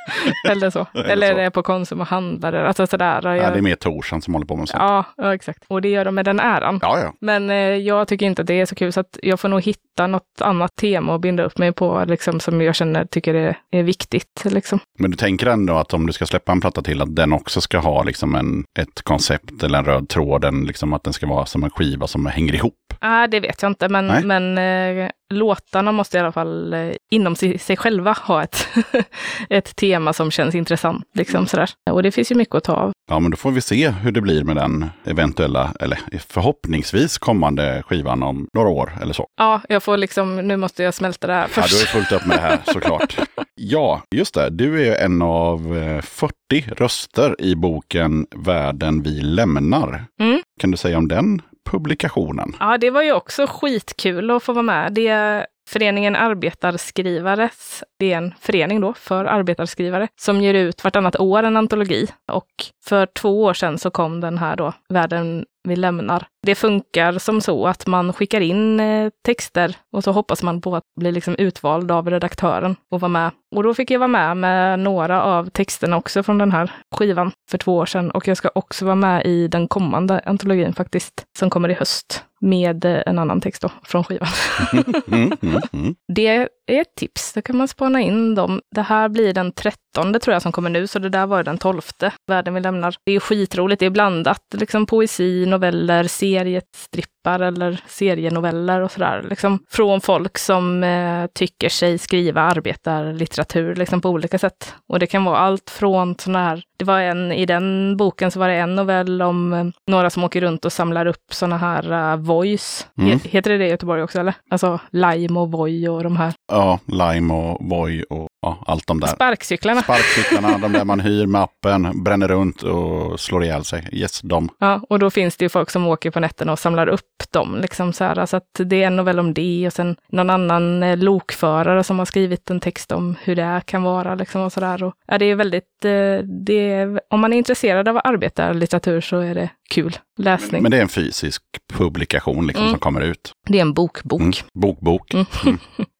eller så. Eller Eller så. är på Konsum och handlar. Alltså sådär. Nej, Jag, det är mer Torsan som håller på med sånt. Ja, ja, exakt. Och det gör de med den äran. Ja, ja. Men eh, jag tycker inte att det är så kul, så att jag får nog hitta något annat tema att binda upp mig på, liksom, som jag känner tycker är, är viktigt. Liksom. Men du tänker ändå att om du ska släppa en platta till, att den också ska ha liksom en, ett koncept eller en röd tråd, en, liksom att den ska vara som en skiva som hänger ihop. Ah, det vet jag inte, men, Nej. men eh, låtarna måste i alla fall eh, inom sig, själva ha ett, ett tema som känns intressant. Liksom, sådär. Och det finns ju mycket att ta av. Ja, men då får vi se hur det blir med den eventuella, eller förhoppningsvis kommande skivan om några år eller så. Ja, jag får liksom, nu måste jag smälta det här Ja, först. du har ju fullt upp med det här såklart. Ja, just det. Du är en av eh, 40 röster i boken Världen vi lämnar. Mm. Kan du säga om den publikationen? Ja, det var ju också skitkul att få vara med. Det är föreningen Arbetarskrivares. Det är en förening då för arbetarskrivare som ger ut vartannat år en antologi. Och för två år sedan så kom den här då, Världen vi lämnar. Det funkar som så att man skickar in eh, texter och så hoppas man på att bli liksom utvald av redaktören och vara med. Och då fick jag vara med med några av texterna också från den här skivan för två år sedan. Och jag ska också vara med i den kommande antologin faktiskt, som kommer i höst med eh, en annan text då från skivan. Mm, mm, mm. Det är ett tips, då kan man spana in dem. Det här blir den 13 tror jag som kommer nu, så det där var den 12. Världen vi lämnar. Det är skitroligt, det är blandat, liksom poesi, noveller, seriestrippar eller serienoveller och sådär. Liksom från folk som eh, tycker sig skriva arbetarlitteratur liksom på olika sätt. Och det kan vara allt från sådana här, det var en, i den boken så var det en novell om eh, några som åker runt och samlar upp sådana här uh, voice. Mm. He- heter det det i Göteborg också eller? Alltså Lime och Voi och de här Ja, Lime och Voi och ja, allt de där. sparkcyklarna. Sparkcyklarna, de där man hyr med appen, bränner runt och slår ihjäl sig. Yes, de. Ja, och då finns det ju folk som åker på nätterna och samlar upp dem. Liksom så här. Så att det är en novell om det och sen någon annan eh, lokförare som har skrivit en text om hur det kan vara. Liksom och så där. Och, ja, det är väldigt, eh, det är, om man är intresserad av arbetarlitteratur så är det kul läsning. Men det är en fysisk publikation liksom Mm. som kommer ut. det är en bokbok. Mm. Bokbok. Mm.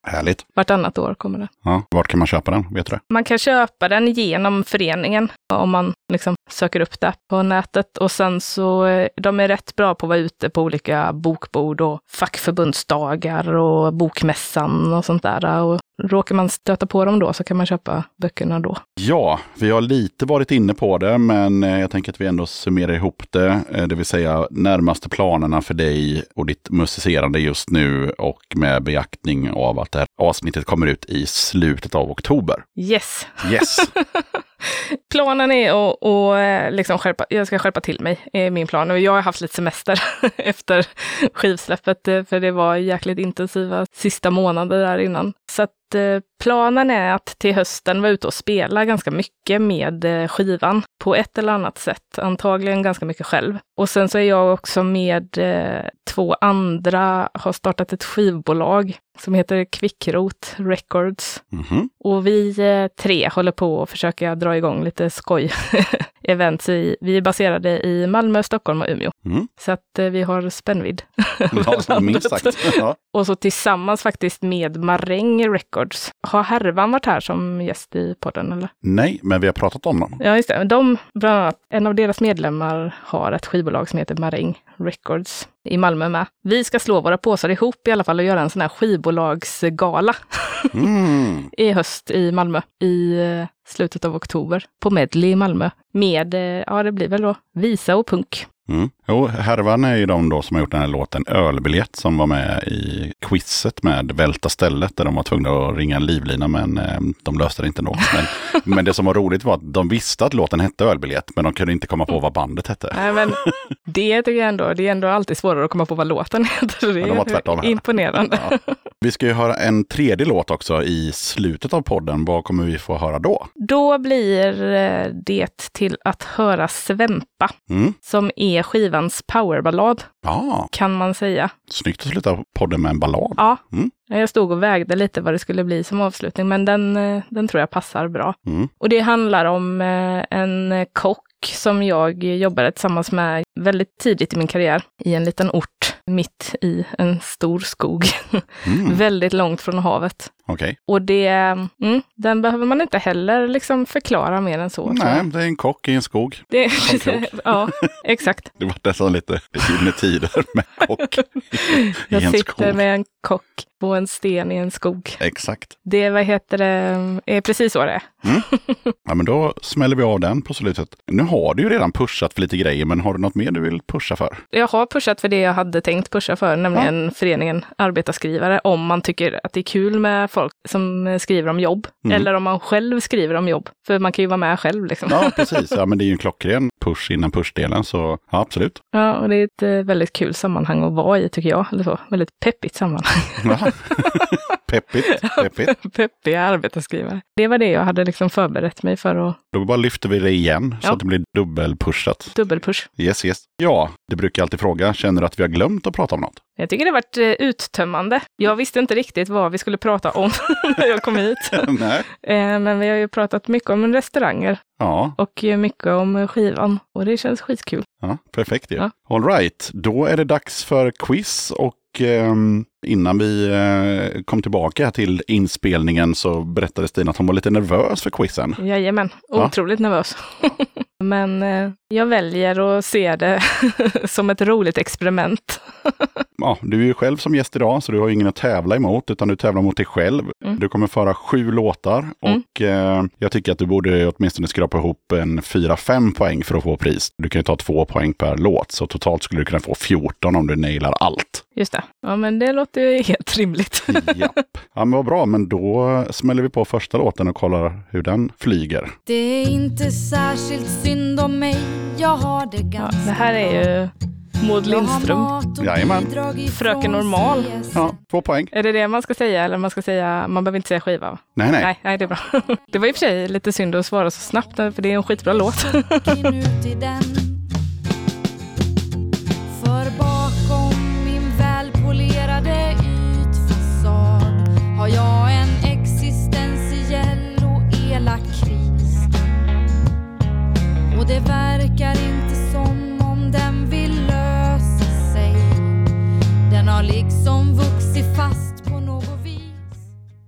Härligt. Vartannat år kommer det. Ja, vart kan man köpa den? Vet du det? Man kan köpa den genom föreningen om man liksom söker upp det på nätet. Och sen så, eh, de är rätt bra på att vara ute på olika bokbord och fackförbundsdagar och bokmässan och sånt där. Och råkar man stöta på dem då så kan man köpa böckerna då. Ja, vi har lite varit inne på det, men eh, jag tänker att vi ändå summerar ihop det. Eh, Det vill säga närmaste planerna för dig och ditt musicerande just nu och med beaktning av att det här avsnittet kommer ut i slutet av oktober. Yes! Yes! Planen är att, att eh, liksom skärpa, jag ska skärpa till mig, är min plan. Och jag har haft lite semester efter skivsläppet, eh, för det var jäkligt intensiva sista månader där innan. Så att eh, planen är att till hösten vara ute och spela ganska mycket med eh, skivan på ett eller annat sätt. Antagligen ganska mycket själv. Och sen så är jag också med eh, två andra, har startat ett skivbolag som heter Kvickrot Records. Mhm. Och vi eh, tre håller på att försöka dra igång lite skoj events. I, vi är baserade i Malmö, Stockholm och Umeå. Mm. Så att eh, vi har spännvidd. Ja, minst sagt. Ja. Och så tillsammans faktiskt med Maräng Records. Har Härvan varit här som gäst i podden eller? Nej, men vi har pratat om dem. Ja, just det. De, bland annat, en av deras medlemmar har ett skivbolag som heter Maräng Records i Malmö med. Vi ska slå våra påsar ihop i alla fall och göra en sån här skivbolagsgala Mm. i höst i Malmö i eh, slutet av oktober på Medley i Malmö med, eh, ja det blir väl då visa och punk. Mm. Jo, Härvan är ju de då som har gjort den här låten Ölbiljett som var med i quizet med Välta stället där de var tvungna att ringa en livlina men eh, de löste det inte ändå. Men, men det som var roligt var att de visste att låten hette Ölbiljett men de kunde inte komma på vad bandet hette. Nej, men det tycker jag ändå, det är ändå alltid svårare att komma på vad låten heter. Det Ja, de var tvärtom är här. imponerande. Ja. Vi ska ju höra en tredje låt också i slutet av podden. Vad kommer vi få höra då? Då blir eh, det till att höra Svämpa, Mm. som är skivans powerballad, ah. kan man säga. snyggt att sluta podden med en ballad. Ja, Mm. jag stod och vägde lite vad det skulle bli som avslutning, men den, den tror jag passar bra. Mm. Och det handlar om en kock som jag jobbade tillsammans med väldigt tidigt i min karriär i en liten ort mitt i en stor skog, Mm. väldigt långt från havet. Okej. Och det, mm, den behöver man inte heller liksom förklara mer än så. Nej, jag. det är en kock i en skog. Det, ja, exakt. Det var nästan lite gyllene tider med kock i Jag en sitter skog. med en kock på en sten i en skog. Exakt. Det, vad heter det, är precis så det är. Ja, men då smäller vi av den på slutet. Nu har du ju redan pushat för lite grejer, men har du något mer du vill pusha för? Jag har pushat för det jag hade tänkt pusha för, nämligen föreningen Arbetarskrivare, om man tycker att det är kul med folk som eh, skriver om jobb. Mm. Eller om man själv skriver om jobb. För man kan ju vara med själv liksom. Ja, precis. Ja, men det är ju en klockren push innan pushdelen, så ja, absolut. Ja, och det är ett eh, väldigt kul sammanhang att vara i tycker jag. Eller så. Väldigt peppigt sammanhang. Ja. Peppigt, peppigt. Peppiga arbetarskrivare. Det var det jag hade liksom förberett mig för att Då bara lyfter vi det igen så Ja. att det blir dubbelpushat. dubbelpush. Yes, yes. Ja, det brukar jag alltid fråga. Känner du att vi har glömt att prata om något? Jag tycker det har varit eh, uttömmande. Jag visste inte riktigt vad vi skulle prata om när jag kom hit. Eh, Men vi har ju pratat mycket om restauranger Ja, och mycket om skivan. Och det känns skitkul. ja perfekt ju. Ja. All right, då är det dags för quiz och ehm, innan vi eh, kom tillbaka till inspelningen så berättade Stina att hon var lite nervös för quizen. Jajamän, Ja. otroligt nervös. Men eh, jag väljer att se det som ett roligt experiment. Ja, du är ju själv som gäst idag, så du har ingen att tävla emot, utan du tävlar mot dig själv. Mm. Du kommer föra sju låtar Mm. och eh, jag tycker att du borde åtminstone skrapa ihop en 4-5 poäng för att få pris. Du kan ju ta två poäng per låt, så totalt skulle du kunna få 14 om du nailar allt. Just det. Ja, men det låter ju helt rimligt. Japp. Ja, men vad bra, men då smäller vi på första låten och kollar hur den flyger. Det är inte särskilt synd om mig, jag har det Ja, ganska det här är ju Maud Lindström. Jajamän. Fröken Normal. Ja, två poäng. Är det det man ska säga? Eller man ska säga, man behöver inte säga skiva? va? Nej, nej. Nej, nej, det är bra. Det var i och för sig lite synd att svara så snabbt, för det är en skitbra låt. Det verkar inte som om den vill lösa sig Den har liksom vuxit fast på något vis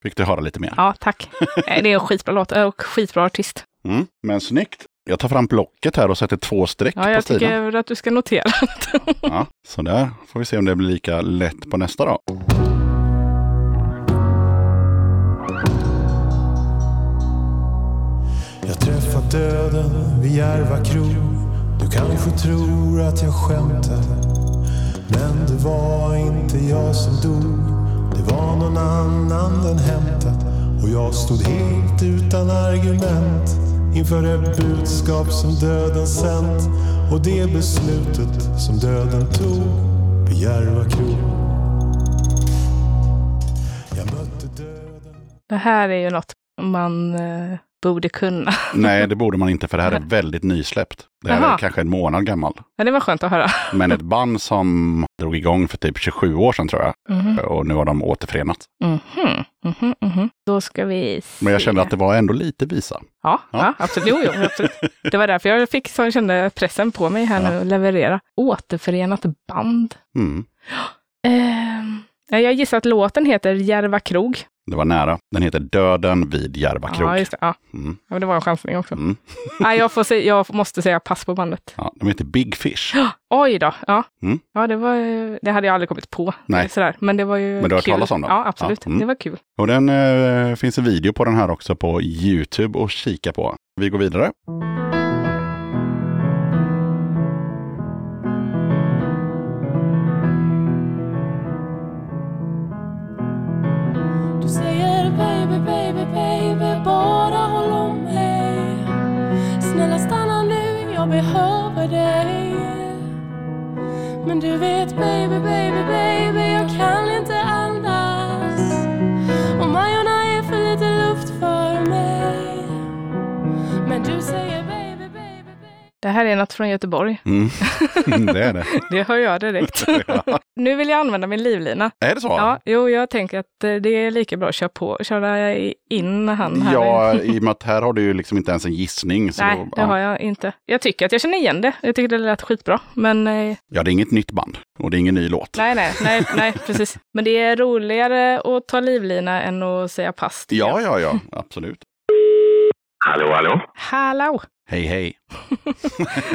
Fick du höra lite mer? Ja, tack. Nej, Det är en skitbra låt och skitbra artist. Mm, men snyggt. Jag tar fram blocket här och sätter två streck Ja, på jag Stina. tycker att du ska notera. Ja, så där får vi se om det blir lika lätt på nästa då. Jag träffat döden vid Järva krog Du kanske tror att jag skämtar. Men det var inte jag som dog. Det var någon annan den hämtat Och jag stod helt utan argument inför det budskap som döden sänt. Och det beslutet som döden tog vid Järva krog. Det här är ju något man eh, borde kunna. Nej, det borde man inte för det här är väldigt nysläppt. Det här är Jaha. kanske en månad gammal. Ja, det var skönt att höra. Men ett band som drog igång för typ 27 år sedan tror jag. Mhm. Och nu har de återförenats. Mhm, mhm, mhm. Då ska vi se. Men jag kände att det var ändå lite visa. Ja, Ja. ja. absolut. Jo, jo, absolut. Det var därför jag fick så jag kände pressen på mig här Ja. nu att leverera. Återförenat band. Mm. Ja, jag gissar att låten heter Järva krog. Det var nära. Den heter Döden vid Järva krog. Ja, just det. Ja. Mm. Ja, men det var en chansning också. Mm. Nej, jag, får se, jag måste säga pass på bandet. Ja, de heter Big Fish. Oj då. Ja, Mm. ja det, var, det hade jag aldrig kommit på. Nej. Sådär. Men det var ju Men du har hört talas om dem? Ja, absolut. Ja, mm. Det var kul. Och den eh, finns en video på den här också på Youtube att kika på. Vi går vidare. Baby, baby, bara håll om mig Snälla stanna nu, jag behöver dig. Men du vet baby, baby, baby, jag kan inte Det här är något från Göteborg. Mm. det är det. Det hör jag direkt. Ja. nu vill jag använda min livlina. Är det så? Ja, jo, jag tänker att eh, det är lika bra att köra på, köra in han här. Ja, i och med att här har du ju liksom inte ens en gissning. Så Nej, då, det ja. har jag inte. Jag tycker att jag känner igen det. Jag tycker det lät skitbra. Men eh, ja, det är inget nytt band och det är ingen ny låt. nej, nej, nej, nej, precis. Men det är roligare att ta livlina än att säga pass. Ja, ja, ja, absolut. Hallå, hallå. Hallå! Hej, hej.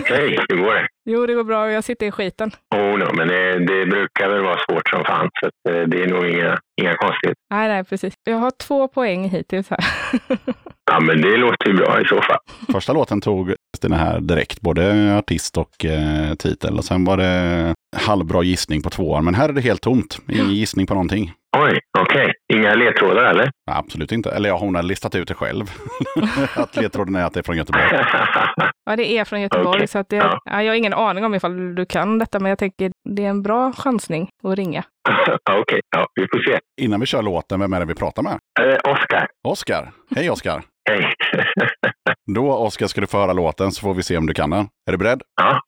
Hej, hur går det? Jo, det går bra och jag sitter i skiten. Oh, no, men det, det brukar väl vara svårt som fan, så att, eh, det är nog inga, inga konstigheter. Nej, nej, precis. Jag har två poäng hittills här. Ja, men det låter ju bra i så fall. Första låten tog Stina här direkt, både artist och eh, titel. Och sen var det halvbra gissning på tvåan. Men här är det helt tomt. Ingen gissning på någonting. Oj, okej. Inga ledtrådar eller? Nej, absolut inte. Eller ja, hon har listat ut det själv. att ledtråden är att det är från Göteborg. Ja, det är från Göteborg, Okej, så att det, ja. ja, jag har ingen aning om ifall du kan detta, men jag tänker det är en bra chansning att ringa. Okej, ja, vi får se. Innan vi kör låten, vem är det vi pratar med? Eh, Oskar. Oskar. Hej Oskar. Hej. Då Oskar ska du få höra låten så får vi se om du kan den. Är du beredd? ja.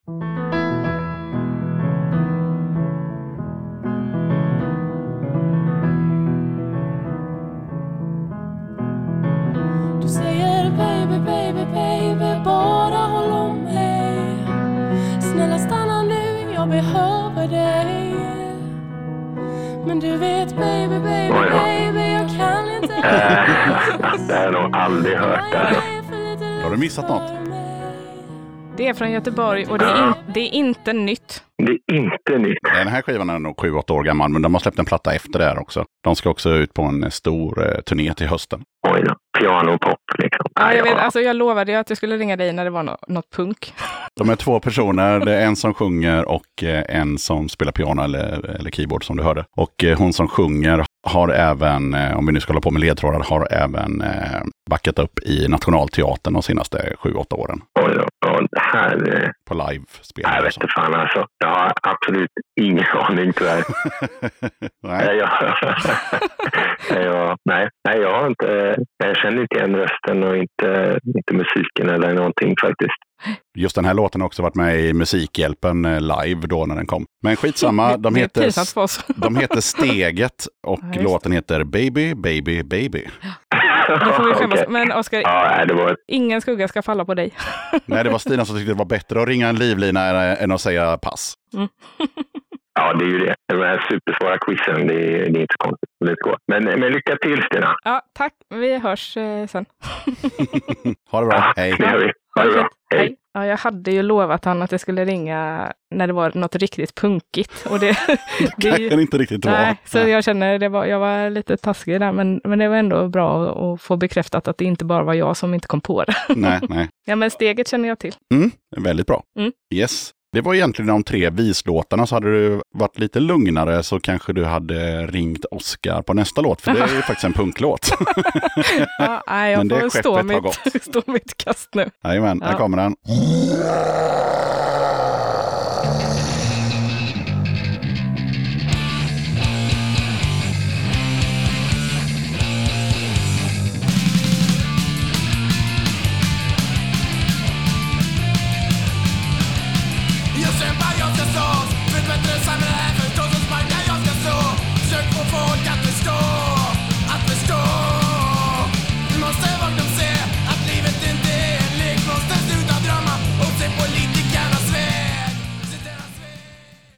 Behöver dig Men du vet baby, baby, Oj då. baby, jag kan inte Eh, det har jag nog aldrig hört. Alltså. Har du missat något? Det är från Göteborg och det är, in, det är inte nytt. Det är inte nytt. Den här skivan är nog 7-8 år gammal, men de har släppt en platta efter det här också. De ska också ut på en stor eh, turné till hösten. Oj då. Piano och pop liksom. Ja, jag, vet, alltså, jag lovade ju att jag skulle ringa dig när det var nå- något punk. De är två personer. Det är en som sjunger och eh, en som spelar piano eller, eller keyboard som du hörde. Och eh, hon som sjunger har även, eh, om vi nu ska hålla på med ledtrådar, har även eh, backat upp i Nationalteatern de senaste 7-8 åren. Oj då. Här... eh, På live-spel. Jag vet inte fan alltså. Jag har absolut ingen aning tyvärr. Nej. Nej, jag, nej, jag, nej, nej, jag har inte... Jag känner inte igen rösten och inte, inte musiken eller någonting faktiskt. Just den här låten har också varit med i Musikhjälpen eh, live då när den kom. Men skitsamma, de heter, de heter Steget och Ja, låten heter Baby, Baby, Baby. Då får vi skämmas. Okej. Men Oskar, Ja, var ett, ingen skugga ska falla på dig. Nej, det var Stina som tyckte det var bättre att ringa en livlina än- än att säga pass. ja, det är ju det. De här supersvåra quizen, det är, det är inte så konstigt. Det går. Men, men lycka till Stina. Ja, tack. Vi hörs eh, sen. Ha det bra, hej. Det gör vi. Ha det bra. Hej. Ja, jag hade ju lovat han att jag skulle ringa när det var något riktigt punkigt. Och det, det är ju- kan inte riktigt vara. Nej, så jag känner det var, jag var lite taskig där, men, men det var ändå bra att, att få bekräftat att det inte bara var jag som inte kom på det. nej, nej. Ja, men steget känner jag till. Mm, väldigt bra. Mm. Yes. Det var egentligen de tre vislåtarna. Så hade du varit lite lugnare så kanske du hade ringt Oscar på nästa låt. För det är ju faktiskt en punklåt. Ja, nej, jag Men det får stå mitt, stå mitt kast nu. Jajamän, här Ja. kommer den.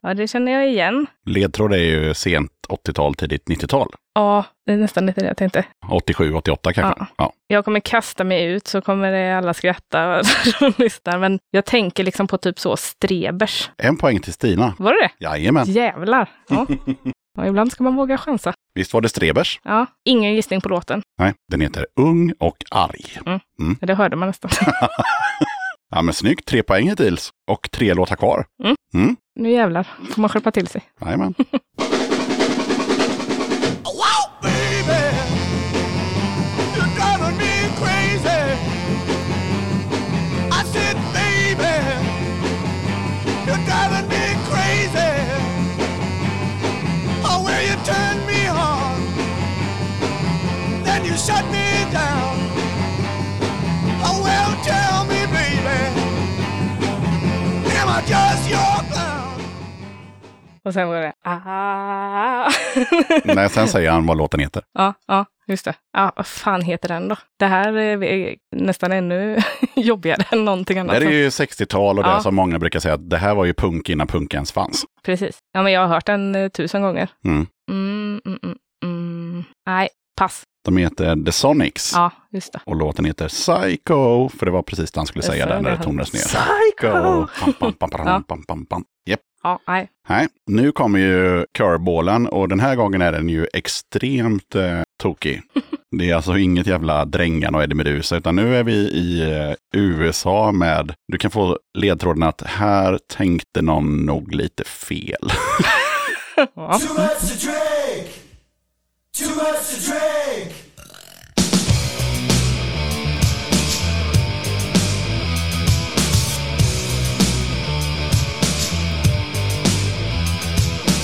Ja, det känner jag igen. Ledtråd är ju sent 80-tal, tidigt 90-tal. Ja, det är nästan lite det jag tänkte. 87, 88 kanske. Ja. Ja. Jag kommer kasta mig ut så kommer det alla skratta som lyssnar. Men jag tänker liksom på typ så strebers. En poäng till Stina. Var det det? Jajamän. Jävlar. Ja. ja, ibland ska man våga chansa. Visst var det Strebers? Ja, ingen gissning på låten. Nej, den heter Ung och arg. Det hörde man nästan. Ja men snyggt, tre poäng hittills. Och tre låtar kvar. Mm. Mm. Nu jävlar får man skärpa till sig. Jajamän. Och sen var det ah. Nej, sen säger han vad låten heter. ja, ja, just det. Ja, vad fan heter den då? Det här är nästan ännu jobbigare än någonting annat. Det är ju 60-tal och det Ja. som många brukar säga att det här var ju punk innan punk ens fanns. Precis. Ja, men jag har hört den eh, tusen gånger. Mm. Mm, mm, mm, mm. Nej, pass. De heter The Sonics. Ja, just det. Och låten heter Psycho, för det var precis det han skulle säga där när det. tonades ner. Psycho! Pam, pam, pam, pam, Ja. pam, pam, pam. Japp. Ja, nej. Nej, nu kommer ju curveballen och den här gången är den ju extremt eh, tokig. Det är alltså inget jävla Drängan och Eddie Meduza, utan nu är vi i eh, USA med, du kan få ledtråden att här tänkte någon nog lite fel. Ja. Too much to drink. Too much to drink.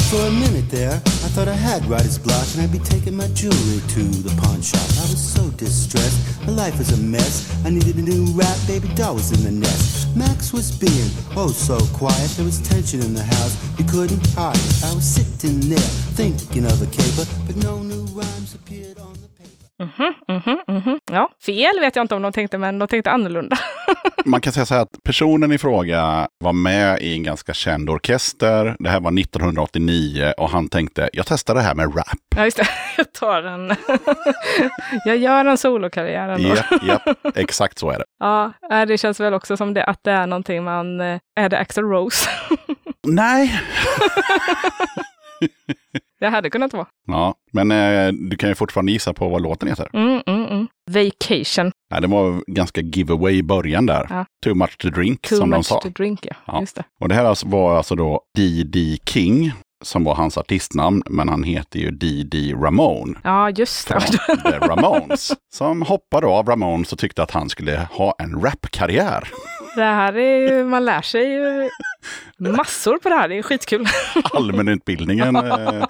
For a minute there, I thought I had writer's block and I'd be taking my jewelry to the pawn shop. I was so distressed, my life was a mess. I needed a new rap, baby doll was in the nest. Max was being oh so quiet, there was tension in the house, you couldn't hide it. I was sitting there thinking of a caper, but no new rhymes appeared on the Mhm, mhm, mhm. Ja, fel vet jag inte om de tänkte, men de tänkte annorlunda. Man kan säga så här att personen i fråga var med i en ganska känd orkester. Det här var 1989 och han tänkte, jag testar det här med rap. Ja, just det. Jag tar en... jag gör en solokarriär ändå. Japp, japp, exakt så är det. Ja, äh, det känns väl också som det, att det är någonting man... eh, Är det Axl Rose? Nej, det hade kunnat vara. Ja, men eh, du kan ju fortfarande gissa på vad låten heter. Mm, mm, mm. Vacation. Ja, det var ganska giveaway i början där. Ja. Too much to drink, Too som de much sa. to drink, ja. Ja. Just det. Och det här alltså var alltså då D.D. King, som var hans artistnamn, men han heter ju D.D. Ramone. Ja, just det. The Ramones. Som hoppade av Ramones och tyckte att han skulle ha en rapkarriär. Det här är ju, man lär sig ju massor på det här. Det är skitkul. Allmänutbildningen eh,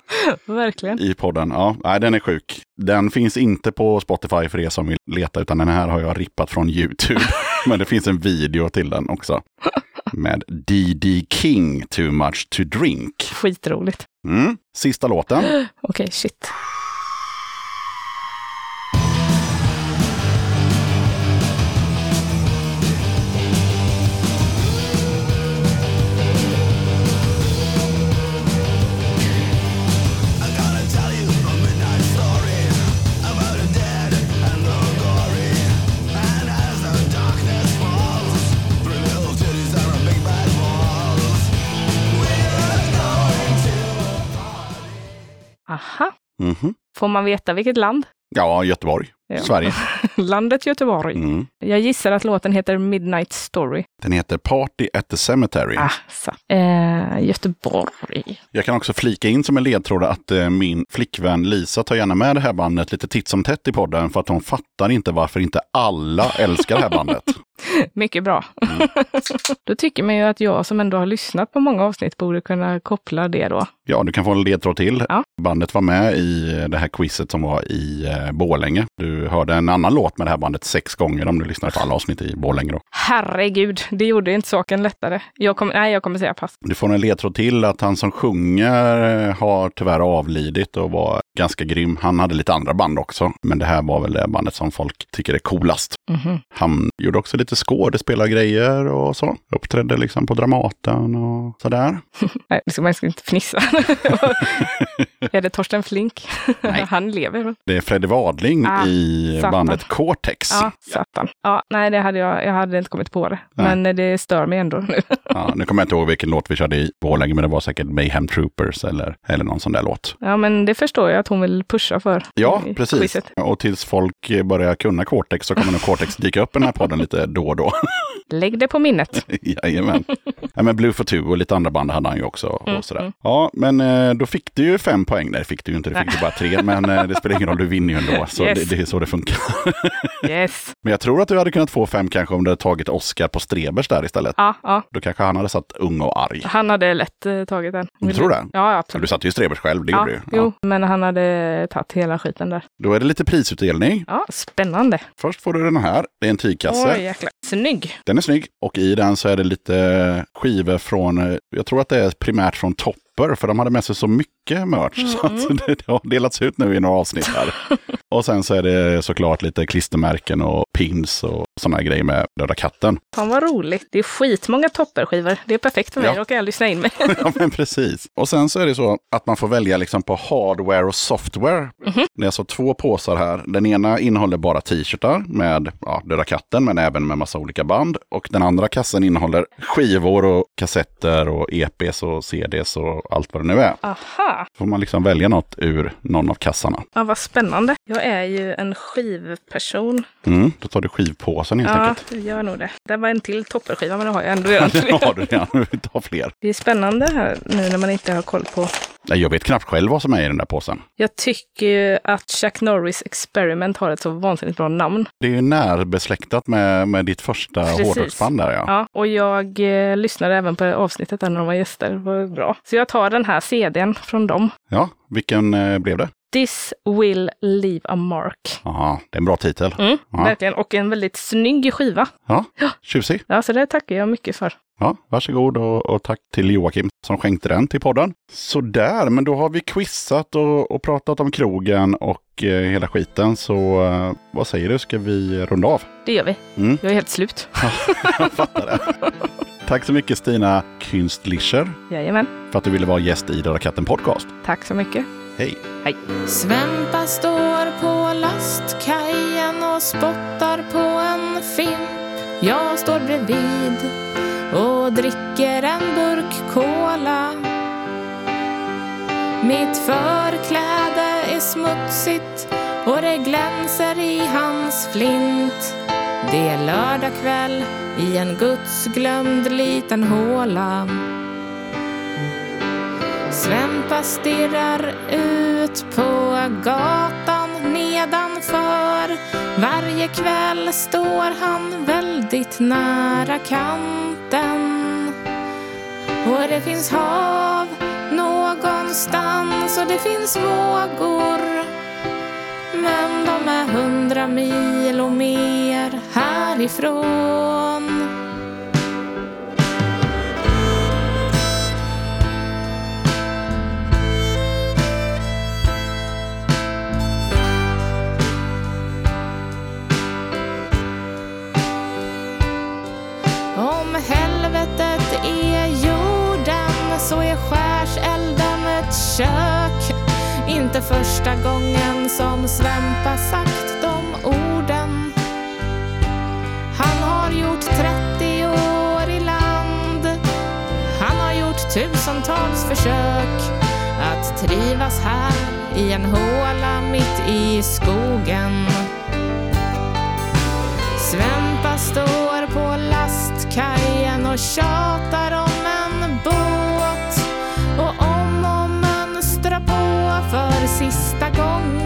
Verkligen. i podden. Ja, nej, den är sjuk. Den finns inte på Spotify för er som vill leta, utan den här har jag rippat från YouTube. Men det finns en video till den också. Med D.D. King, Too much to drink. Skitroligt. Mm. Sista låten. Okej, shit. Aha. Mhm. Får man veta vilket land? Ja, Göteborg. Ja. Sverige. Landet Göteborg. Mm. Jag gissar att låten heter Midnight Story. Den heter Party at the Cemetery. Ah, så. Eh, Göteborg. Jag kan också flika in som en ledtråd att eh, min flickvän Lisa tar gärna med det här bandet lite titt som tätt i podden för att hon fattar inte varför inte alla älskar det här bandet. Mycket bra. då tycker man ju att jag som ändå har lyssnat på många avsnitt borde kunna koppla det då. Ja, du kan få en ledtråd till. Ja. Bandet var med i det här quizet som var i eh, Borlänge. Du hörde en annan låt med det här bandet sex gånger om du lyssnar på alla avsnitt i Borlänge. Då. Herregud, det gjorde inte saken lättare. Jag kommer, nej, jag kommer säga pass. Du får en ledtråd till att han som sjunger eh, har tyvärr avlidit och var ganska grym. Han hade lite andra band också, men det här var väl det bandet som folk tycker är coolast. Mhm. Han gjorde också lite skådespelargrejer och så. Uppträdde liksom på Dramaten och sådär. Nej, man ska inte fnissa. är det Torsten Flink? Nej. Han lever? Det är Freddy Wadling Ah, i satan. bandet Cortex. Ja, satan. Ja, nej, det hade jag, jag hade inte kommit på det. Nej. Men det stör mig ändå nu. Ja, nu kommer jag inte ihåg vilken låt vi körde i Borlänge, men det var säkert Mayhem Troopers eller, eller någon sån där låt. Ja, men det förstår jag att hon vill pusha för. Ja, precis. quizet. Och tills folk börjar kunna Cortex så kommer nog Cortex dyka upp i den här podden lite då och då. Lägg det på minnet. Jajamän. Ja, men Blue for Two och lite andra band hade han ju också. Och Mm, sådär. mm. Ja, men eh, då fick du ju fem poäng. Nej, fick du ju inte. Det fick Nej. du bara tre. Men eh, det spelar ingen roll, du vinner ju ändå. Så Yes. det, det är så det funkar. Yes. Men jag tror att du hade kunnat få fem kanske om du hade tagit Oscar på Strebers där istället. Ja, ja. Då kanske han hade satt ung och arg. Han hade lätt eh, tagit den. Du tror det? Ja, ja, Du absolut. satte ju Strebers själv, det Ja, gjorde du ju. jo, men han hade tagit hela skiten där. Då är det lite prisutdelning. Ja, spännande. Först får du den här. Det är en tygkasse. Oj, jäklar. Snygg. Den är snygg. Och i den så är det lite skivor från, eh, jag tror att det är primärt från Topper, för de hade med sig så mycket merch. Så Mm. att det har delats ut nu i några avsnitt här. och sen så är det såklart lite klistermärken och pins och sådana grejer med Döda katten. Fan vad roligt. Det är skitmånga topperskivor. Det är perfekt för mig. Ja. Då kan jag lyssna in mig. ja, men precis. Och sen så är det så att man får välja liksom på hardware och software. Det är alltså två påsar här. Den ena innehåller bara t-shirtar med ja, Döda katten, men även med massa olika band. Och den andra kassen innehåller skivor och kassetter och EPs och CDs och allt vad det nu är. Aha. Får man liksom välja något ur någon av kassarna. Ja, vad spännande. Jag är ju en skivperson. Mm, då tar du skivpåsen helt Ja, enkelt. jag gör nog det. Det var en till topperskiva, men det har jag ändå redan. Det har du redan. Vi tar fler. Det är spännande här nu när man inte har koll på. Nej, Jag vet knappt själv vad som är i den där påsen. Jag tycker ju att Chuck Norris Experiment har ett så vansinnigt bra namn. Det är ju närbesläktat med, med ditt första hårdrocksband där ja. Ja, och jag eh, lyssnade även på avsnittet där när de var gäster. Det var bra. Så jag tar den här CDn från dem. Ja, vilken eh, blev det? This will leave a mark. Jaha, det är en bra titel. Mm, Ja. Verkligen. Och en väldigt snygg skiva. Ja, tjusig. Ja, så det tackar jag mycket för. Ja, varsågod och, och tack till Joakim som skänkte den till podden. Sådär, men då har vi quizat och, och pratat om krogen och eh, hela skiten. Så eh, vad säger du, ska vi runda av? Det gör vi. Mm. Jag är helt slut. Jag fattar det. Tack så mycket Stina Künstlischer Jajamän. för att du ville vara gäst i Döda katten podcast. Tack så mycket. Hej! Hej. Svempa står på lastkajen och spottar på en fimp. Jag står bredvid och dricker en burk cola. Mitt förkläde är smutsigt och det glänser i hans flint. Det är lördag kväll i en gudsglömd liten håla. Svempa stirrar ut på gatan nedanför. Varje kväll står han väldigt nära kanten. Och det finns hav någonstans och det finns vågor. Men de är hundra mil och mer härifrån. inte första gången som Svempa sagt de orden. Han har gjort 30 år i land. Han har gjort tusentals försök att trivas här i en håla mitt i skogen. Svempa står på lastkajen och tjatar om en båt sista gången.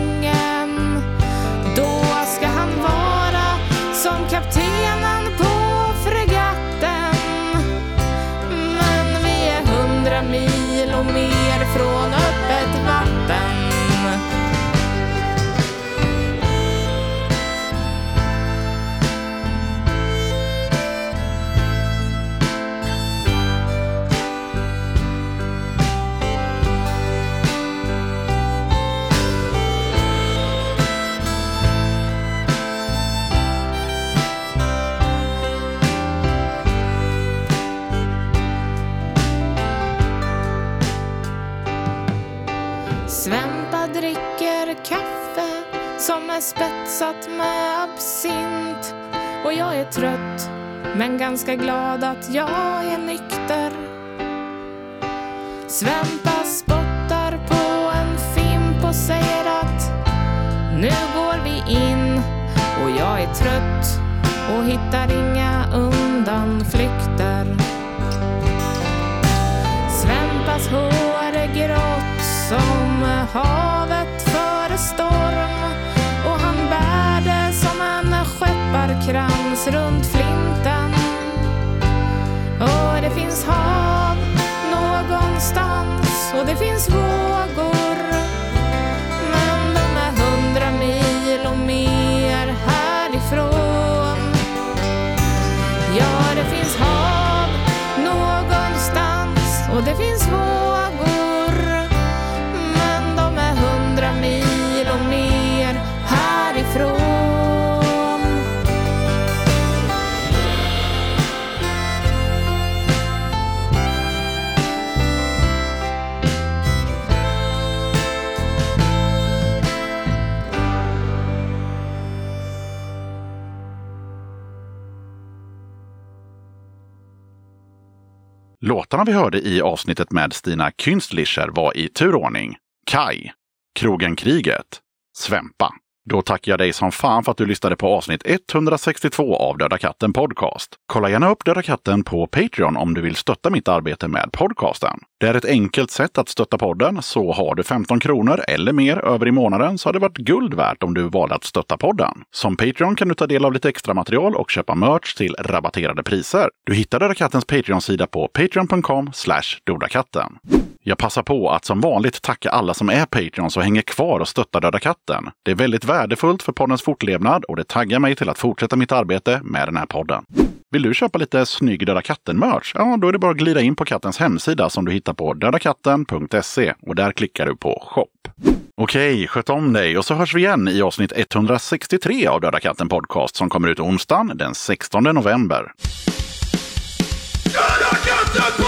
Är spetsat med absint. Och jag är trött, men ganska glad att jag är nykter. Svempa spottar på en fimp och säger att nu går vi in. Och jag är trött och hittar inga undanflykter. Svempas hår är grått som havet före stormen. Krans runt flinten. Och det finns hav någonstans och det finns vågor Låtarna vi hörde i avsnittet med Stina Künstlicher var i turordning Kai, Krogen Kriget, Svempa. Då tackar jag dig som fan för att du lyssnade på avsnitt 162 av Döda katten Podcast. Kolla gärna upp Döda katten på Patreon om du vill stötta mitt arbete med podcasten. Det är ett enkelt sätt att stötta podden, så har du 15 kronor eller mer över i månaden så har det varit guld värt om du valde att stötta podden. Som Patreon kan du ta del av lite extra material och köpa merch till rabatterade priser. Du hittar Döda kattens Patreon-sida på patreon.com dodakatten. Jag passar på att som vanligt tacka alla som är Patreons och hänger kvar och stöttar Döda katten. Det är väldigt värdefullt för poddens fortlevnad och det taggar mig till att fortsätta mitt arbete med den här podden. Vill du köpa lite snygg Döda katten-merch? Ja, då är det bara att glida in på kattens hemsida som du hittar på dödakatten.se och där klickar du på shop. Okej, sköt om dig och så hörs vi igen i avsnitt 163 av Döda katten Podcast som kommer ut onsdagen den 16 november. Döda katten